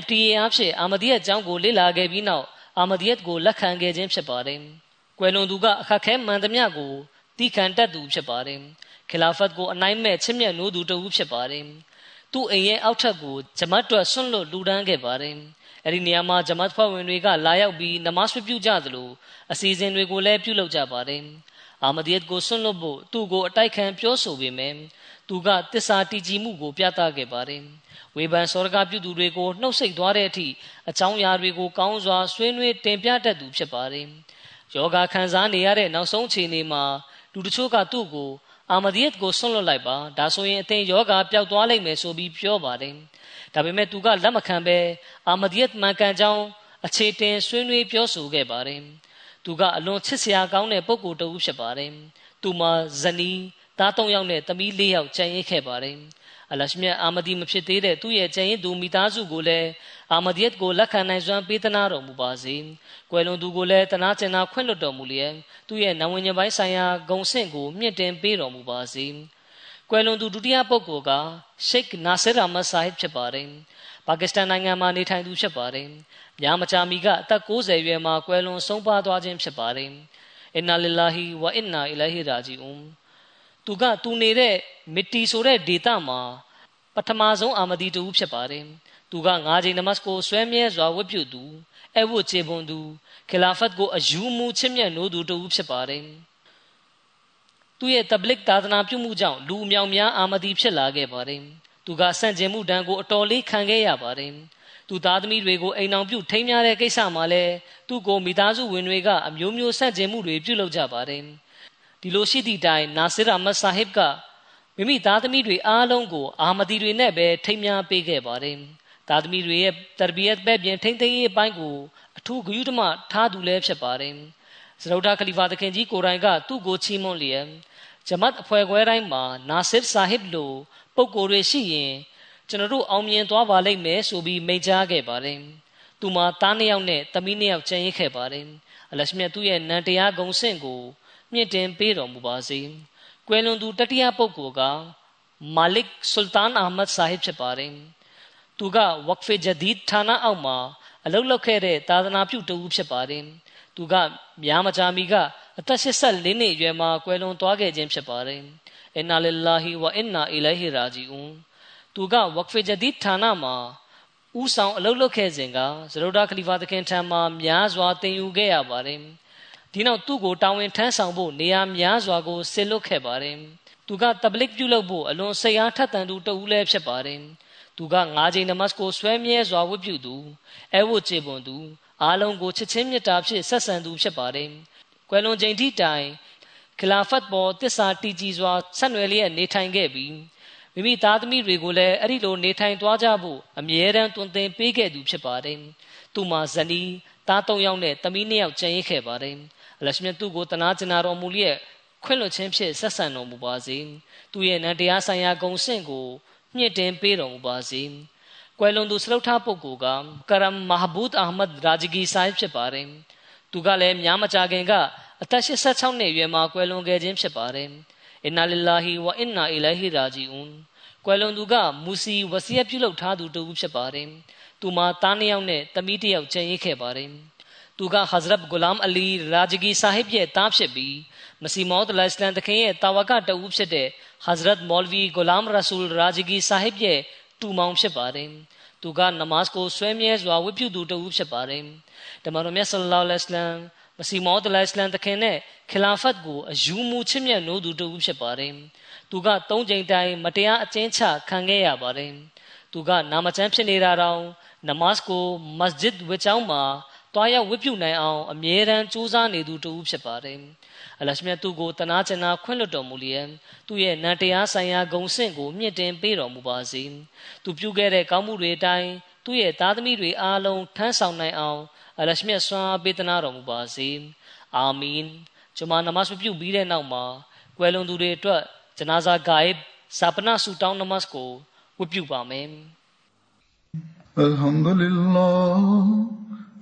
MTA အဖြစ်အာမဒီယတ်ကျောင်းကိုလေ့လာခဲ့ပြီးနောက်အာမဒီယတ်ကိုလက်ခံခဲ့ခြင်းဖြစ်ပါတယ်။ကွယ်လွန်သူကအခက်ခဲမှန်သမျှကိုတီးခံတတ်သူဖြစ်ပါတယ်။ခီလာဖတ်ကိုအနိုင်မဲ့ချစ်မြတ်နိုးသူတဦးဖြစ်ပါတယ်။သူ့အိမ်ရဲ့အောက်ထပ်ကိုဂျမတ်တွတ်ဆွန့်လွတ်လူဒန်းခဲ့ပါတယ်။ အဲ့ဒီနေရာမှာဂျမတ်ဖွဲ့ဝင်တွေကလာရောက်ပြီးနမတ်ပြုကြသလိုအစီအစဉ်တွေကိုလည်းပြုလုပ်ကြပါတယ်။အာမဒီယတ်ကိုဆွန့်လွတ်ဖို့သူ့ကိုအတိုက်ခံပြောဆိုပေမယ့်သူကတစ္ဆာတည်ကြည်မှုကိုပြသခဲ့ပါတယ်။ဝေဖန်စောရကပြုသူတွေကိုနှုတ်ဆက်သွားတဲ့အထိအကြောင်းအရာတွေကိုကောင်းစွာဆွေးနွေးတင်ပြတတ်သူဖြစ်ပါတယ်။ယောဂခံစားနေရတဲ့နောက်ဆုံးအခြေအနေမှာလူတချို့ကသူ့ကို အာမဒီယတ်ကိုဆွန့်လွတ်လိုက်ပါဒါဆိုရင်အသင်ယောဂပျောက်သွားလိမ့်မယ်ဆိုပြီးပြောပါတယ်။ဒါပေမဲ့သူကလက်မခံဘဲအာမဒီယတ်မှန်ကန်ကြောင်းအခြေတင်ဆွေးနွေးပြောဆိုခဲ့ပါတယ်။သူကအလွန်ချစ်စရာကောင်းတဲ့ပုဂ္ဂိုလ်တစ်ဦးဖြစ်ပါတယ်။သူမှာဇနီးသား၃ယောက်နဲ့သမီး၄ယောက်ကျန်ရစ်ခဲ့ပါတယ်။ အလရှမြတ်အာမဒီမဖြစ်သေးတဲ့သူ့ရဲ့ကျန်ရင်သူမိသားစုကိုလည်းအာမဒီယတ်ကိုလက်ခံနိုင်စွမ်းပေးသနာတော်မူပါစေ။ကွယ်လွန်သူကိုလည်းတနာကျင်နာခွင့်လွတ်တော်မူလျက်သူ့ရဲ့နဝဉ္ဇဉ်ပိုင်းဆိုင်ရာဂုံဆင့်ကိုမြင့်တင်ပေးတော်မူပါစေ။ကွယ်လွန်သူဒုတိယပုဂ္ဂိုလ်ကရှိတ်နာဆာရာမဆာဟစ်ဖြစ်ပါတယ်။ပါကစ္စတန်နိုင်ငံမှာနေထိုင်သူဖြစ်ပါတယ်။ညာမချာမီကအသက်60ရွယ်မှာကွယ်လွန်ဆုံးပါသွားခြင်းဖြစ်ပါတယ်။အင်နာလ illah ဝအင်နာအီလာဟီရာဂျီအွန် သူကသူနေတဲ့မစ်တီဆိုတဲ့ဒေတာမှာပထမဆုံးအာမဒီတူဖြစ်ပါတယ်သူကငါးချိန်နမတ်ကိုဆွဲမြဲစွာဝတ်ပြုသူအဝတ်ချေပွန်သူခလာဖတ်ကိုအယူမူချစ်မြတ်နိုးသူတူဖြစ်ပါတယ်သူရဲ့တဘလစ်သာသနာပြုမှုကြောင့်လူအမြောင်များအာမဒီဖြစ်လာခဲ့ပါတယ်သူကဆန့်ကျင်မှုတန်းကိုအတော်လေးခံခဲ့ရပါတယ်သူသားသမီးတွေကိုအိမ်အောင်ပြုထိမ်းများတဲ့ကိစ္စမှာလည်းသူ့ကိုမိသားစုဝင်တွေကအမျိုးမျိုးဆန့်ကျင်မှုတွေပြုလုပ်ကြပါတယ် ဒီလိုရှိသည့်တိုင်နာဆစ်အမတ်ဆာဟစ်ကမိမိသားသမီးတွေအားလုံးကို အာမဒီတွေနဲ့ပဲထိမ်းများပေးခဲ့ပါတယ်သားသမီးတွေရဲ့တရဘီယတ်ပဲပြင်ထိမ့်သိမ်းရေးအပိုင်းကိုအထူးဂရုတမထားသူလည်းဖြစ်ပါတယ်စရုဒ္ဓခလီဖာသခင်ကြီးကိုရိုင်ကသူ့ကိုချီးမွမ်းလျက်ဂျမတ်အဖွဲ့ခွဲတိုင်းမှာနာဆစ်ဆာဟစ်လိုပုဂ္ဂိုလ်တွေရှိရင်ကျွန်တော်တို့အောင်မြင်သွားပါလိမ့်မယ်ဆိုပြီးမိန့်ကြားခဲ့ပါတယ်သူမှာသားနှစ်ယောက်နဲ့သမီးနှစ်ယောက်ကျန်ရစ်ခဲ့ပါတယ်အလရှမြတ်သူ့ရဲ့နန်တရားဂုံဆင့်ကို မြင့်တင်ပေးတော်မူပါစေ။ကွယ်လွန်သူတတိယပုဂ္ဂိုလ်ကမာလစ်ဆူလ်တန်အာမတ်ဆာဟစ်ဖြစ်ပါတယ်။သူကဝက်ဖေဂျဒီဒ်ဌာနအောက်မှာအလုပ်လုပ်ခဲ့တဲ့သာသနာပြုတဦးဖြစ်ပါတယ်။သူကမြားမချာမီကအသက်84နှစ်အရွယ်မှာကွယ်လွန်သွားခဲ့ခြင်းဖြစ်ပါတယ်အင်နာလ illah ဝအင်နာအီလိုင်ဟီရာဂျီအွန်သူကဝက်ဖ်ဂျဒီဌာနမှာဦးဆောင်အလုပ်လုပ်ခဲ့စဉ်ကဇရုဒာခလီဖာသခင်ထံမှာများစွာသင်ယူခဲ့ရပါတယ် ဒီနောက်သူ့ကိုတာဝန်ထမ်းဆောင်ဖို့နေရာများစွာကိုဆစ်လွတ်ခဲ့ပါတယ်သူကတဘလစ်ပြုလုပ်ဖို့အလွန်စိတ်အားထက်သန်သူတဦးလည်းဖြစ်ပါတယ်သူက၅ချိန်နမတ်ကိုဆွဲမြဲစွာဝတ်ပြုသူအဲဝတ်ကျေပွန်သူအားလုံးကိုချစ်ချင်းမေတ္တာဖြင့်ဆက်ဆံသူဖြစ်ပါတယ်။ကွယ်လွန်ချိန်ထိတိုင်ခလာဖတ်ပေါ်တစ္ဆာတီကြီးစွာဆက်နွယ်လျက်နေထိုင်ခဲ့ပြီးမိမိသားသမီးတွေကိုလည်းအဲ့ဒီလိုနေထိုင်သွားကြဖို့အမြဲတမ်းတွင်တင်ပေးခဲ့သူဖြစ်ပါတယ်။သူမှာဇနီးသား၃ယောက်နဲ့သမီး၂ယောက်ကျန်ရစ်ခဲ့ပါတယ်။ အလရှမြတ်သူ့ကိုတနာကျင်နာတော်မူလျက်ခွင့်လွှတ်ခြင်းဖြင့်ဆက်ဆံတော်မူပါစေ။သူရဲ့နန္တရားဆိုင်ရာဂုဏ်ဆင့်ကိုမြင့်တင်ပေးတော်မူပါစေ။ကွယ်လွန်သူစလုထပုဂ္ဂိုလ်ကကရမ်မဟာဘူဒ်အာမတ်ရာဂျဂီဆိုင်ဖြစ်ပါတယ်။သူကလည်းများမကြခင်ကအသက်86နှစ်အရွယ်မှာကွယ်လွန်ခဲ့ခြင်းဖြစ်ပါတယ်။အင်နာလ illah ဝအင်နာအီလိုင်ဟီရာဂျီအွန်ကွယ်လွန်သူကမူစီဝစီယပြုလုပ်ထားသူတူဖြစ်ပါတယ်။သူမှာသားနှစ်ယောက်နဲ့သမီးတစ်ယောက်ကျန်ရစ်ခဲ့ပါတယ်။ သူကဟဇရတ်ဂူလာမ်အလီရာဂျဂီဆာဟစ်ရဲ့သားဖြစ်ပြီးမစီမောဒ်လိုင်စလမ်တခင်ရဲ့တာဝကတဦးဖြစ်တဲ့ဟဇရတ်မောလ်ဗီဂူလာမ်ရဆူလ်ရာဂျဂီဆာဟစ်ရဲ့တူမောင်ဖြစ်ပါတယ်။သူကနမတ်ကိုဆွဲမြဲစွာဝတ်ပြုသူတဦးဖြစ်ပါတယ်။တမန်တော်မြတ်ဆလ္လာလဟ်အလัยဟ်မစီမောဒ်လိုင်စလမ်တခင်နဲ့ခလာဖတ်ကိုအယူမူချစ်မြတ်နိုးသူတဦးဖြစ်ပါတယ်။သူကသုံးကြိမ်တိုင်မတရားအကျဉ်းချခံခဲ့ရပါတယ်။သူကနာမကျမ်းဖြစ်နေတာတောင်နမတ်ကိုမစဂျစ်ဝတ်ကျောင်းမှာ တွားရောက်ဝတ်ပြုနိုင်အောင်အမြဲတမ်းကြိုးစားနေသူတဦးဖြစ်ပါတယ်။အလရှမြတ်သူကိုတနာကျင်နာခွင့်လွှတ်တော်မူလျက်သူ့ရဲ့နန္တရားဆိုင်ရာဂုံဆင့်ကိုမြင့်တင်ပေးတော်မူပါစေသူပြုခဲ့တဲ့ကောင်းမှုတွေအတိုင်းသူ့ရဲ့သားသမီးတွေအားလုံးထမ်းဆောင်နိုင်အောင်အလရှမြတ်ဆွမ်းပေးသနာတော်မူပါစေအာမင်ကျွန်မနမတ်ပြုပြီးတဲ့နောက်မှာကွယ်လွန်သူတွေအတွက်ဂျနာဇာဂိုင်ဇာပနာဆူတောင်းနမတ်ကိုဝတ်ပြုပါမယ် الحمد لله